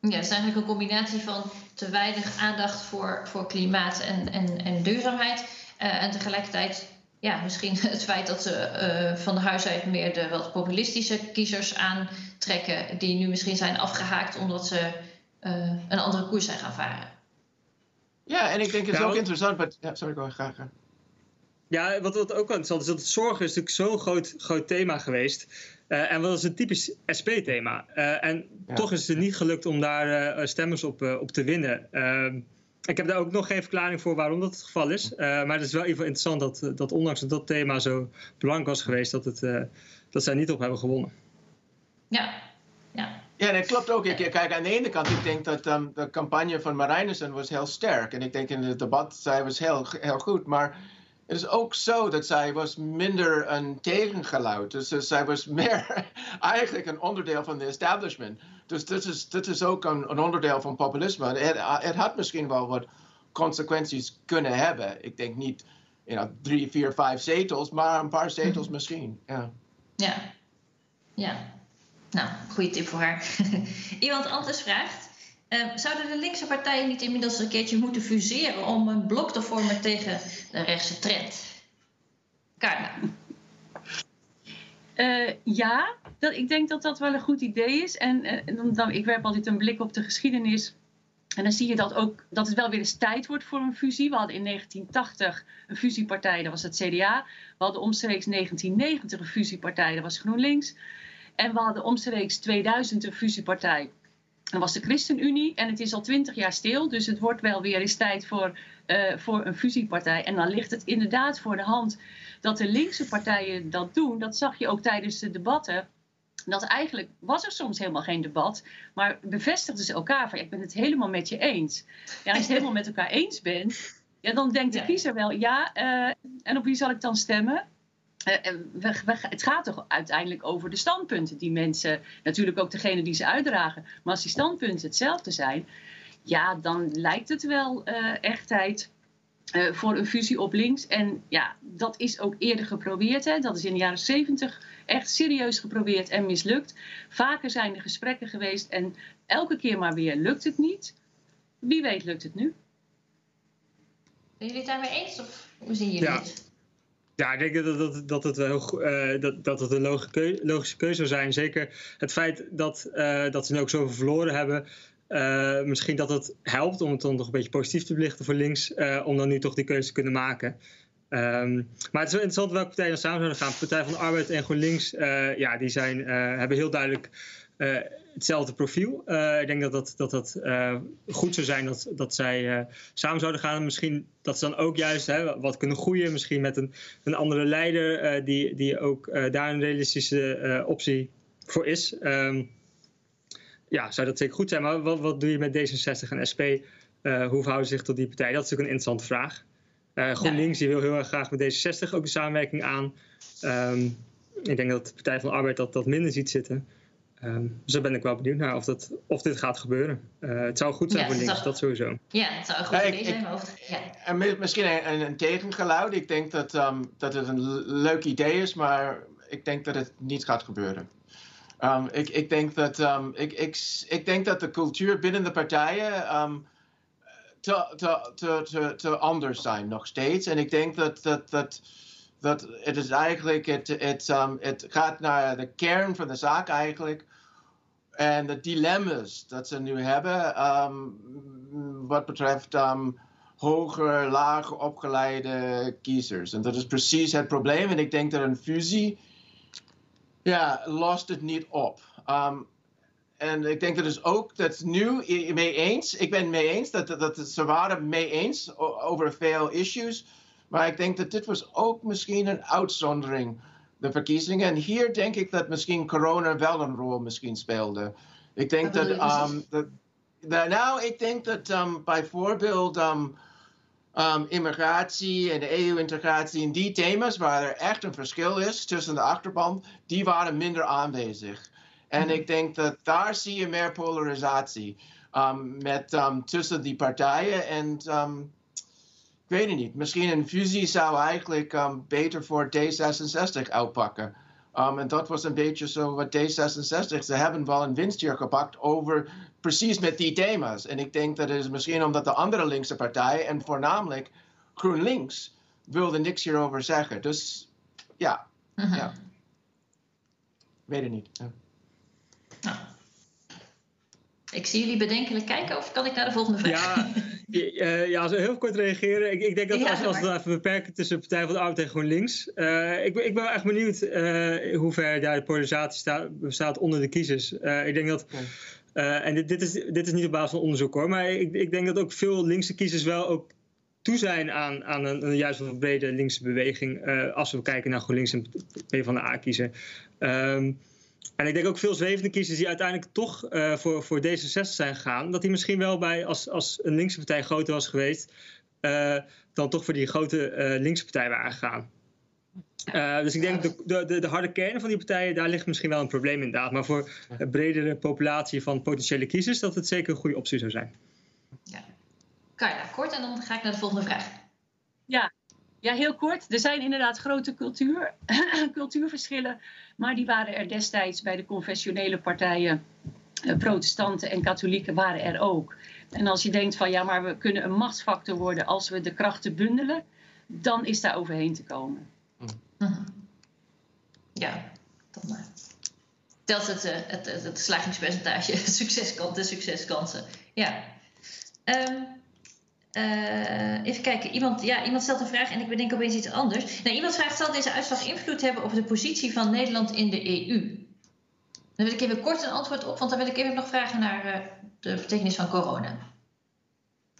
Ja, het is eigenlijk een combinatie van te weinig aandacht voor, voor klimaat en, en, en duurzaamheid. Uh, en tegelijkertijd ja, misschien het feit dat ze uh, van de huis uit meer de wat populistische kiezers aantrekken, die nu misschien zijn afgehaakt omdat ze uh, een andere koers zijn gaan varen. Ja, en ik denk het is nou, ook interessant. Maar, ja, sorry, ik wil graag. Ja, wat, wat ook interessant is, dat het zorgen is natuurlijk zo'n groot, groot thema geweest. Uh, en dat is een typisch SP-thema. Uh, en ja. toch is het niet gelukt om daar uh, stemmers op, op te winnen. Ehm, ik heb daar ook nog geen verklaring voor waarom dat het geval is. maar het is wel even interessant dat, dat ondanks dat dat thema zo belangrijk was geweest, dat, het, dat zij niet op hebben gewonnen. Ja, ja. Ja, dat klopt ook. Ik, kijk, aan de ene kant, ik denk dat um, de campagne van Marijnissen was heel sterk. En ik denk in het debat, zij was heel, heel goed. Maar is ook zo dat zij was minder een tegengeluid. Dus, dus zij was meer eigenlijk een onderdeel van de establishment. Dus dit is, dit is ook een, een onderdeel van populisme. Het, het had misschien wel wat consequenties kunnen hebben. Ik denk niet you know, drie, vier, vijf zetels, maar een paar zetels mhm. misschien. Ja. ja. Ja. Nou, goede tip voor haar. Iemand anders vraagt. Uh, zouden de linkse partijen niet inmiddels een keertje moeten fuseren om een blok te vormen tegen de rechtse trend? Uh, ja, ik denk dat dat wel een goed idee is. En, dan, dan, ik werp altijd een blik op de geschiedenis. En dan zie je dat, ook, dat het wel weer eens tijd wordt voor een fusie. We hadden in 1980 een fusiepartij, dat was het CDA. We hadden omstreeks 1990 een fusiepartij, dat was GroenLinks. En we hadden omstreeks 2000 een fusiepartij. Dat was de ChristenUnie. En het is al twintig jaar stil. Dus het wordt wel weer eens tijd voor, uh, voor een fusiepartij. En dan ligt het inderdaad voor de hand dat de linkse partijen dat doen. Dat zag je ook tijdens de debatten. Dat eigenlijk was er soms helemaal geen debat. Maar bevestigden ze elkaar van ik ben het helemaal met je eens. Ja, als je het helemaal met elkaar eens bent. Ja, dan denkt de kiezer wel ja. Uh, en op wie zal ik dan stemmen? Eh, het gaat toch uiteindelijk over de standpunten die mensen, natuurlijk ook degene die ze uitdragen. Maar als die standpunten hetzelfde zijn, ja, dan lijkt het wel uh, echt tijd uh, voor een fusie op links. En ja, dat is ook eerder geprobeerd. Hè. Dat is in de jaren zeventig echt serieus geprobeerd en mislukt. Vaker zijn er gesprekken geweest en elke keer maar weer lukt het niet. Wie weet lukt het nu. Zijn jullie het daarmee eens of hoe zien jullie ja. het? Ja, ik denk dat, dat, het, uh, dat, dat het een logische keuze, zou zijn. Zeker het feit dat, uh, dat ze ook zoveel verloren hebben. Uh, misschien dat het helpt om het dan nog een beetje positief te belichten voor links. om dan nu toch die keuze te kunnen maken. Um, maar het is wel interessant welke partijen dan samen zouden gaan. Partij van de Arbeid en GroenLinks, ja, die zijn, hebben heel duidelijk hetzelfde profiel. Uh, ik denk dat dat, dat, uh, goed zou zijn dat, dat zij samen zouden gaan. Misschien dat ze dan ook juist hè, wat kunnen groeien. Misschien met een, een andere leider die, die ook daar een realistische optie voor is. Um, ja, zou dat zeker goed zijn. Maar wat, wat doe je met D66 en SP? hoe verhouden ze zich tot die partij? Dat is natuurlijk een interessante vraag. GroenLinks die wil heel erg graag met D66 ook de samenwerking aan. Um, ik denk dat de Partij van de Arbeid dat, dat minder ziet zitten. Um, dus daar ben ik wel benieuwd naar of, dat, of dit gaat gebeuren. Uh, het zou goed zijn ja, voor links, dat sowieso. Ja, het zou een goed idee zijn. Ja. En misschien een, een, tegengeluid. Ik denk dat, um, dat het een leuk idee is, maar ik denk dat het niet gaat gebeuren. Um, ik, ik, denk dat, ik, ik, ik denk dat de cultuur binnen de partijen te, te, te, te, te anders zijn nog steeds. En ik denk dat, dat, dat dat het is eigenlijk, het, het, um, het gaat naar de kern van de zaak eigenlijk. En de dilemma's dat ze nu hebben, um, wat betreft um, hoger, lager opgeleide kiezers. En dat is precies het probleem. En ik denk dat een fusie, ja, lost het niet op. Um, en ik denk dat is ook, dat nu mee eens, ik ben mee eens, dat, dat, dat ze waren mee eens over veel issues. Maar ik denk dat dit was ook misschien een uitzondering, de verkiezingen. En hier denk ik dat misschien corona wel een rol misschien speelde. Ik denk dat, um, dat, nou, ik denk dat um, bijvoorbeeld um, um, immigratie en de EU-integratie en die thema's waar er echt een verschil is tussen de achterban, die waren minder aanwezig. En mhm. ik denk dat daar zie je meer polarisatie met, tussen die partijen. En weet het niet. Misschien een fusie zou eigenlijk um, beter voor D66 uitpakken. Um, en dat was een beetje zo wat D66. Ze hebben wel een winst hier gepakt over precies met die thema's. En ik denk dat het is misschien omdat de andere linkse partijen, en voornamelijk GroenLinks, wilden niks hierover zeggen. Dus ja, uh mhm. -huh. ja. weet het niet. Ja. Ik zie jullie bedenkelijk kijken, of kan ik naar de volgende vraag? Ja, ja, ja heel kort reageren. Ik, ik denk dat als, als we het even beperken tussen Partij van de Arbeid en GroenLinks. Uh, ik, ik ben echt benieuwd uh, hoe ver daar de polarisatie staat, bestaat onder de kiezers. Uh, ik denk dat. en dit, dit, is, dit is niet op basis van onderzoek hoor, maar ik, ik denk dat ook veel linkse kiezers wel ook toe zijn aan, aan een, een juist wat brede linkse beweging. als we kijken naar GroenLinks en P van de A kiezen. Um, en ik denk ook veel zwevende kiezers die uiteindelijk toch uh, voor, voor D66 zijn gegaan, dat die misschien wel bij, als, als een linkse partij groter was geweest, dan toch voor die grote linkse partij waren gegaan. dus ik denk de, de, de, harde kern van die partijen, daar ligt misschien wel een probleem inderdaad. Maar voor een bredere populatie van potentiële kiezers, dat het zeker een goede optie zou zijn. Ja. Carla, kort en dan ga ik naar de volgende vraag. Ja, ja, heel kort. Er zijn inderdaad grote cultuur, cultuurverschillen, maar die waren er destijds bij de confessionele partijen, eh, protestanten en katholieken waren er ook. En als je denkt van ja, maar we kunnen een machtsfactor worden als we de krachten bundelen, dan is daar overheen te komen. Mhm. Ja, dan uh, telt het, uh, het, het, het, slagingspercentage, de succeskansen. Ja. Um, uh, even kijken, iemand, ja, iemand stelt een vraag en ik bedenk opeens iets anders. Nou, iemand vraagt: zal deze uitslag invloed hebben op de positie van Nederland in de EU? Dan wil ik even kort een antwoord op, want dan wil ik even nog vragen naar uh, de betekenis van corona.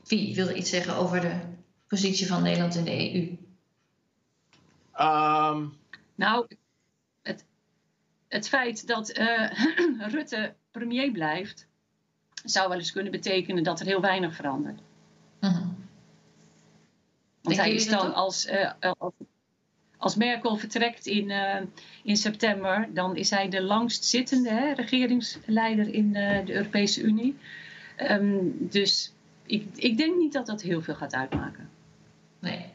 Wie wil iets zeggen over de positie van Nederland in de EU? Um... Ehm. Nou, het, het feit dat uh, Rutte premier blijft, zou wel eens kunnen betekenen dat er heel weinig verandert. Mhm. Want hij is dan als, uh, als, als, Merkel vertrekt in, uh, in september, dan is hij de langstzittende hè, regeringsleider in uh, de Europese Unie. Um, dus ik, ik denk niet dat dat heel veel gaat uitmaken. Nee.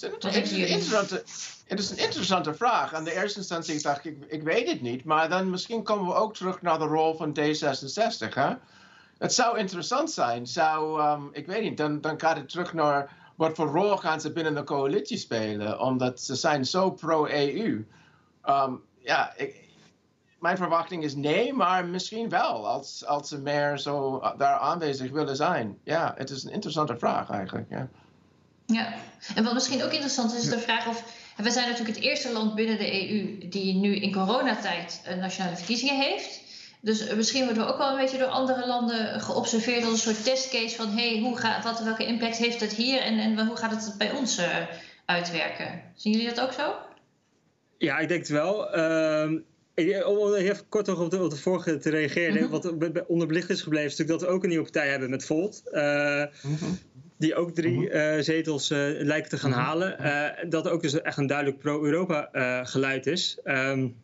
Het is, een interessante, het is een interessante vraag. Aan de eerste instantie dacht ik, ik weet het niet. Maar dan misschien komen we ook terug naar de rol van D66. Hè? Het zou interessant zijn. Zou, um, ik weet niet, dan, dan gaat het terug naar wat voor rol gaan ze binnen de coalitie spelen. Omdat ze zijn zo pro-EU. Um, ja, ik, mijn verwachting is nee, maar misschien wel. Als, als ze meer zo uh, daar aanwezig willen zijn. Ja, het is een interessante vraag eigenlijk. Ja. Ja, en wat misschien ook interessant is, is de vraag of. We zijn natuurlijk het eerste land binnen de EU die nu in coronatijd nationale verkiezingen heeft. Dus misschien worden we ook wel een beetje door andere landen geobserveerd als een soort testcase van hey, hoe gaat, wat, welke impact heeft het hier en, en hoe gaat het bij ons uh, uitwerken? Zien jullie dat ook zo? Ja, ik denk het wel. Uh, om even kort nog op de, op de vorige te reageren. Mm -hmm. Wat onderbelicht is gebleven, is natuurlijk dat we ook een nieuwe partij hebben met Volt. Uh, mm -hmm. Die ook drie uh, zetels lijken te gaan halen. dat ook dus echt een duidelijk pro-Europa geluid is. Um,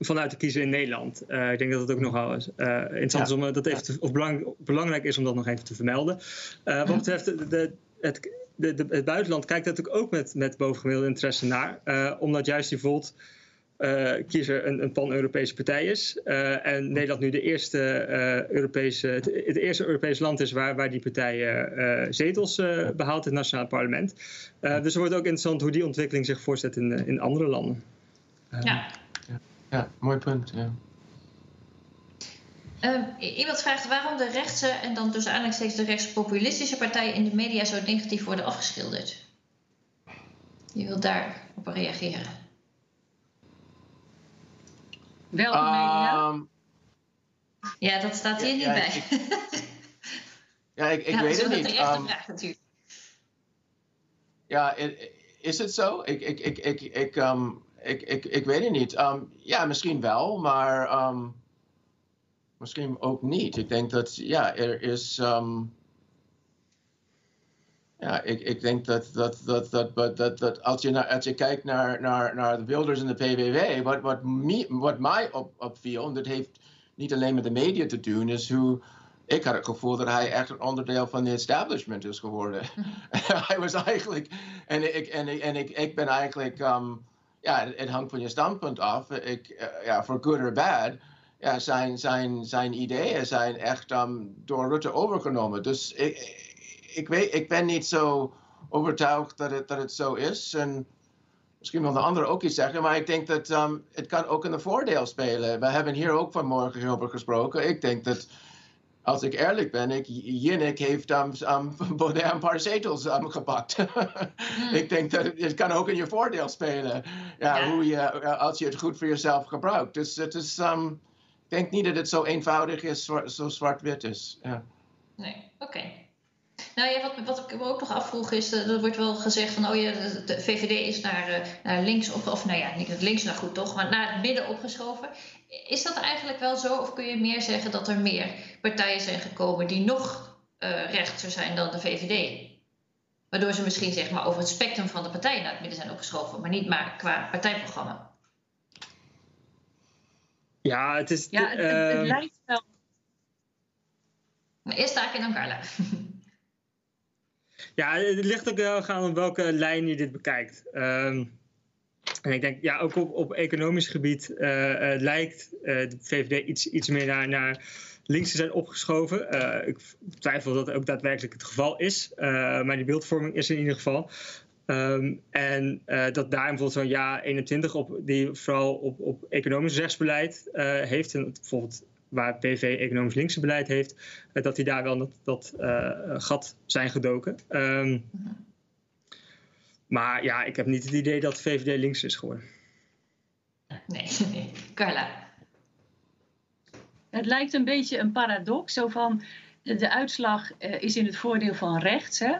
vanuit te kiezen in Nederland. Uh, ik denk dat het ook nogal uh, interessant ja. is om dat even te, of belang, belangrijk is om dat nog even te vermelden. Uh, wat betreft de, de, het, de, de, het buitenland kijkt natuurlijk ook met, met bovengemiddelde interesse naar, omdat juist die Volt kiezer een, een pan-Europese partij is. en Nederland nu de eerste, Europese, het, het, eerste Europese land is waar, waar die partij zetels behaalt in het nationale parlement. dus het wordt ook interessant hoe die ontwikkeling zich voorzet in, in andere landen. ja. Ja, mooi punt. Ja. Uh, iemand vraagt waarom de rechtse en dan dus eigenlijk steeds de rechtspopulistische partijen in de media zo negatief worden afgeschilderd. Je wilt daarop reageren. Welke media? Um, ja, dat staat hier ja, niet ja, bij. Ik, ja, ik, ik ja, weet het niet. Um, vraag, natuurlijk. Ja, is het zo? Ik, ik, ik, ik, ik, um, ik, ik, ik weet het niet. Um, ja, misschien wel, maar um, misschien ook niet. Ik denk dat, ja, er is. Um, ja, ik, ik denk dat, dat, dat, dat, dat, dat, als, je naar, als je kijkt naar, naar, naar de Wilders en de PVV, wat, wat, me, wat mij op, opviel, en dat heeft niet alleen met de media te doen, is hoe. Ik had het gevoel dat hij echt een onderdeel van de establishment is geworden. hij was eigenlijk. En ik, en ik, en ik, ik ben eigenlijk. Um, ja, het, hangt van je standpunt af. Ik, uh, ja, for good or bad. Ja, zijn, zijn, zijn ideeën zijn echt um, door Rutte overgenomen. Dus ik, ik, weet, ik ben niet zo overtuigd dat het, dat het zo is. En misschien wil de andere ook iets zeggen, maar ik denk dat um, het kan ook een voordeel spelen. We hebben hier ook vanmorgen over gesproken. Ik denk dat als ik eerlijk ben, ik, Jinnik heeft um, um, Baudet een paar zetels um, gepakt. hmm. Ik denk dat het, kan ook in je voordeel spelen. Ja, ja. Hoe je, als je het goed voor jezelf gebruikt. Dus het is, um, ik denk niet dat het zo eenvoudig is, zo zwart-wit is. Ja. Nee, oké. Okay. Nou ja, wat, wat ik me ook nog afvroeg is, uh, er wordt wel gezegd van, oh ja, de, VVD is naar, uh, naar links op, of nou ja, niet links, nou goed toch, maar naar het midden opgeschoven. Is dat eigenlijk wel zo, of kun je meer zeggen dat er meer partijen zijn gekomen die nog uh, rechter zijn dan de VVD? Waardoor ze misschien zeg maar, over het spectrum van de partijen naar het midden zijn opgeschoven, maar niet maar qua partijprogramma. Ja, het is. Ja, het, het, het lijkt wel. Maar eerst Taak en dan Carla. Ja, het ligt ook heel erg aan op welke lijn je dit bekijkt. Ehm, en ik denk, ja, ook op, op economisch gebied eh, eh, lijkt eh, de VVD iets, iets meer naar, naar links te zijn opgeschoven. Ik twijfel dat ook daadwerkelijk het geval is, maar die beeldvorming is in ieder geval. Ehm, en dat daar bijvoorbeeld zo'n ja 21 op, die vooral op, op economisch rechtsbeleid heeft, en bijvoorbeeld waar PV economisch linkse beleid heeft, eh, dat die daar wel dat, dat eh, gat zijn gedoken. Ehm, maar ja, ik heb niet het idee dat VVD links is geworden. Nee, nee. Carla. Het lijkt een beetje een paradox. Zo van de, de uitslag eh, is in het voordeel van rechts. Hè?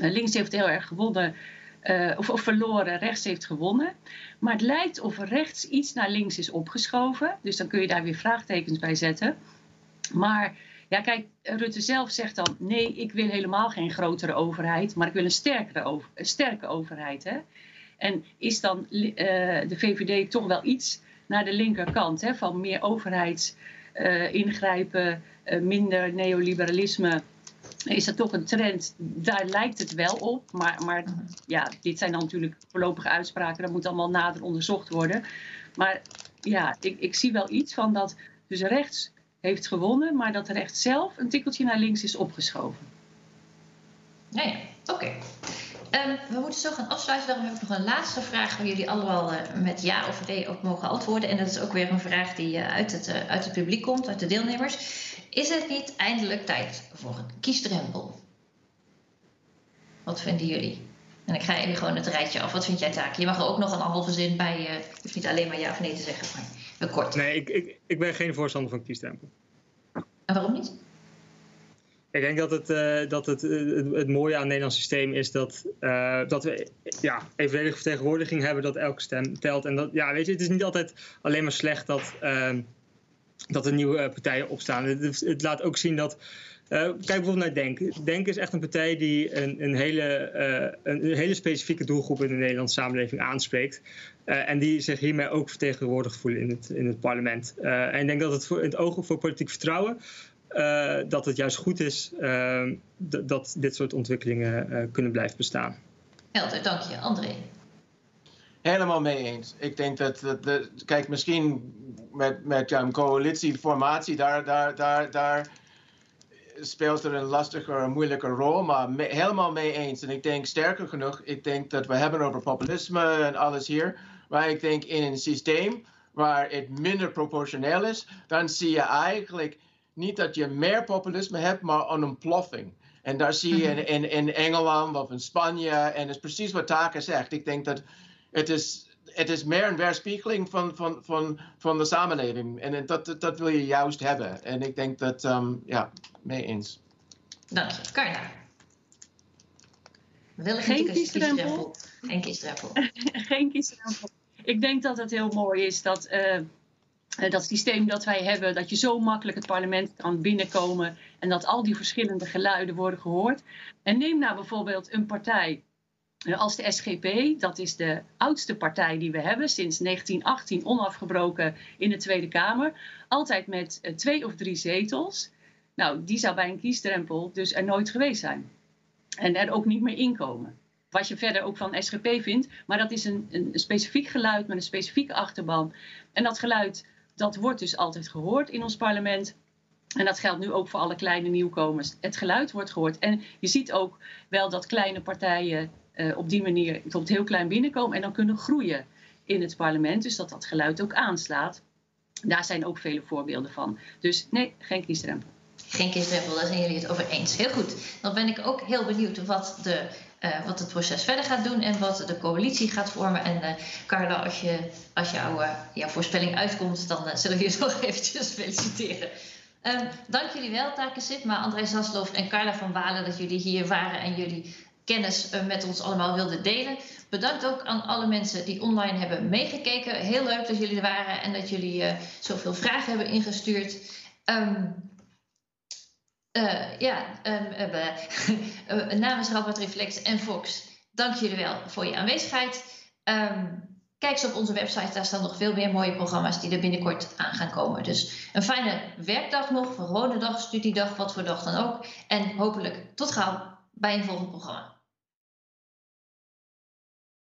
Eh, links heeft heel erg gewonnen. Eh, of, of verloren, rechts heeft gewonnen. Maar het lijkt of rechts iets naar links is opgeschoven. Dus dan kun je daar weer vraagtekens bij zetten. Maar ja, kijk, Rutte zelf zegt dan: nee, ik wil helemaal geen grotere overheid, maar ik wil een sterkere over, sterke overheid. Hè? En is dan eh, de VVD toch wel iets naar de linkerkant, hè, van meer overheids eh, eh, minder neoliberalisme. Is dat toch een trend? Daar lijkt het wel op. Maar, maar ja, dit zijn dan natuurlijk voorlopige uitspraken. Dat moet allemaal nader onderzocht worden. Maar ja, ik, ik zie wel iets van dat dus rechts heeft gewonnen, maar dat rechts zelf een tikkeltje naar links is opgeschoven. Ja, ja. Oké. Ehm, we moeten zo gaan afsluiten. Daarom heb ik nog een laatste vraag waar jullie allemaal eh, met ja of nee op mogen antwoorden. En dat is ook weer een vraag die eh, uit, het, eh, uit het publiek komt, uit de deelnemers. Is het niet eindelijk tijd voor een kiesdrempel? Wat vinden jullie? En ik ga even gewoon het rijtje af. Wat vind jij, Taak? Je mag er ook nog een halve zin bij. eh, je hoeft niet alleen maar ja of nee te zeggen, maar kort. Nee, ik, ik, ik ben geen voorstander van kiesstempel. En waarom niet? Ik denk dat het, eh, dat het, eh, het, het mooie aan het Nederlands systeem is dat, dat we ja, evenredige vertegenwoordiging hebben, dat elke stem telt. En dat, ja, weet je, het is niet altijd alleen maar slecht dat, ehm, dat er nieuwe eh, partijen opstaan. Het, het laat ook zien dat. eh, kijk bijvoorbeeld naar Denk. Denk is echt een partij die een, een, hele, eh, een, een hele specifieke doelgroep in de Nederlandse samenleving aanspreekt. Eh, en die zich hiermee ook vertegenwoordigd voelen in het, in het parlement. Eh, en ik denk dat het voor, in het oog voor politiek vertrouwen eh, dat het juist goed is dat dit soort ontwikkelingen eh, kunnen blijven bestaan. Helder, dank je. André. Helemaal mee eens. Ik denk dat, dat, dat- kijk, misschien met, met coalitieformatie, daar, daar, daar, daar speelt er een lastiger, een moeilijker rol, maar me- helemaal mee eens. En ik denk sterker genoeg, ik denk dat we hebben over populisme en alles hier, maar ik denk in een systeem waar het minder proportioneel is, dan zie je eigenlijk niet dat je meer populisme hebt, maar een ontploffing. En daar zie je in, in, in Engeland of in Spanje, en dat is precies wat Taka zegt. Ik denk dat het is, het is meer een weerspiegeling van, van, van, van de samenleving. En dat, dat, dat wil je juist hebben. En ik denk dat, ehm, ja, mee eens. Dank je. Carla. Wil ik Geen kiesdrempel? Geen kiesdrempel. Geen kiesdrempel. Ik denk dat het heel mooi is dat eh, eh, dat systeem dat wij hebben, dat je zo makkelijk het parlement kan binnenkomen en dat al die verschillende geluiden worden gehoord. En neem nou bijvoorbeeld een partij als de SGP, dat is de oudste partij die we hebben, sinds 1918 onafgebroken in de Tweede Kamer. Altijd met eh, twee of drie zetels. Nou, die zou bij een kiesdrempel dus er nooit geweest zijn. En er ook niet meer inkomen. Wat je verder ook van SGP vindt, maar dat is een, een specifiek geluid met een specifieke achterban. En dat geluid, dat wordt dus altijd gehoord in ons parlement. En dat geldt nu ook voor alle kleine nieuwkomers. Het geluid wordt gehoord. En je ziet ook wel dat kleine partijen op die manier tot heel klein binnenkomen en dan kunnen groeien in het parlement. Dus dat dat geluid ook aanslaat. Daar zijn ook vele voorbeelden van. Dus nee, geen kiesdrempel. Geen kiesdrempel, daar zijn jullie het over eens. Heel goed. Dan ben ik ook heel benieuwd wat, de, eh, wat het proces verder gaat doen en wat de coalitie gaat vormen. En eh, Carla, als, je, als jouw, eh, jouw voorspelling uitkomt, dan eh, zullen we je nog eventjes feliciteren. Ehm, dank jullie wel, Take Sitma, André Zaslof en Carla van Walen, dat jullie hier waren en jullie kennis eh, met ons allemaal wilden delen. Bedankt ook aan alle mensen die online hebben meegekeken. Heel leuk dat jullie er waren en dat jullie eh, zoveel vragen hebben ingestuurd. Ehm, Uh, ja, um, uh, namens Radboud Reflex en Fox, dank jullie wel voor je aanwezigheid. Um, kijk eens op onze website, daar staan nog veel meer mooie programma's die er binnenkort aan gaan komen. Dus een fijne werkdag nog, gewone dag, studiedag, wat voor dag dan ook. En hopelijk tot gauw bij een volgend programma.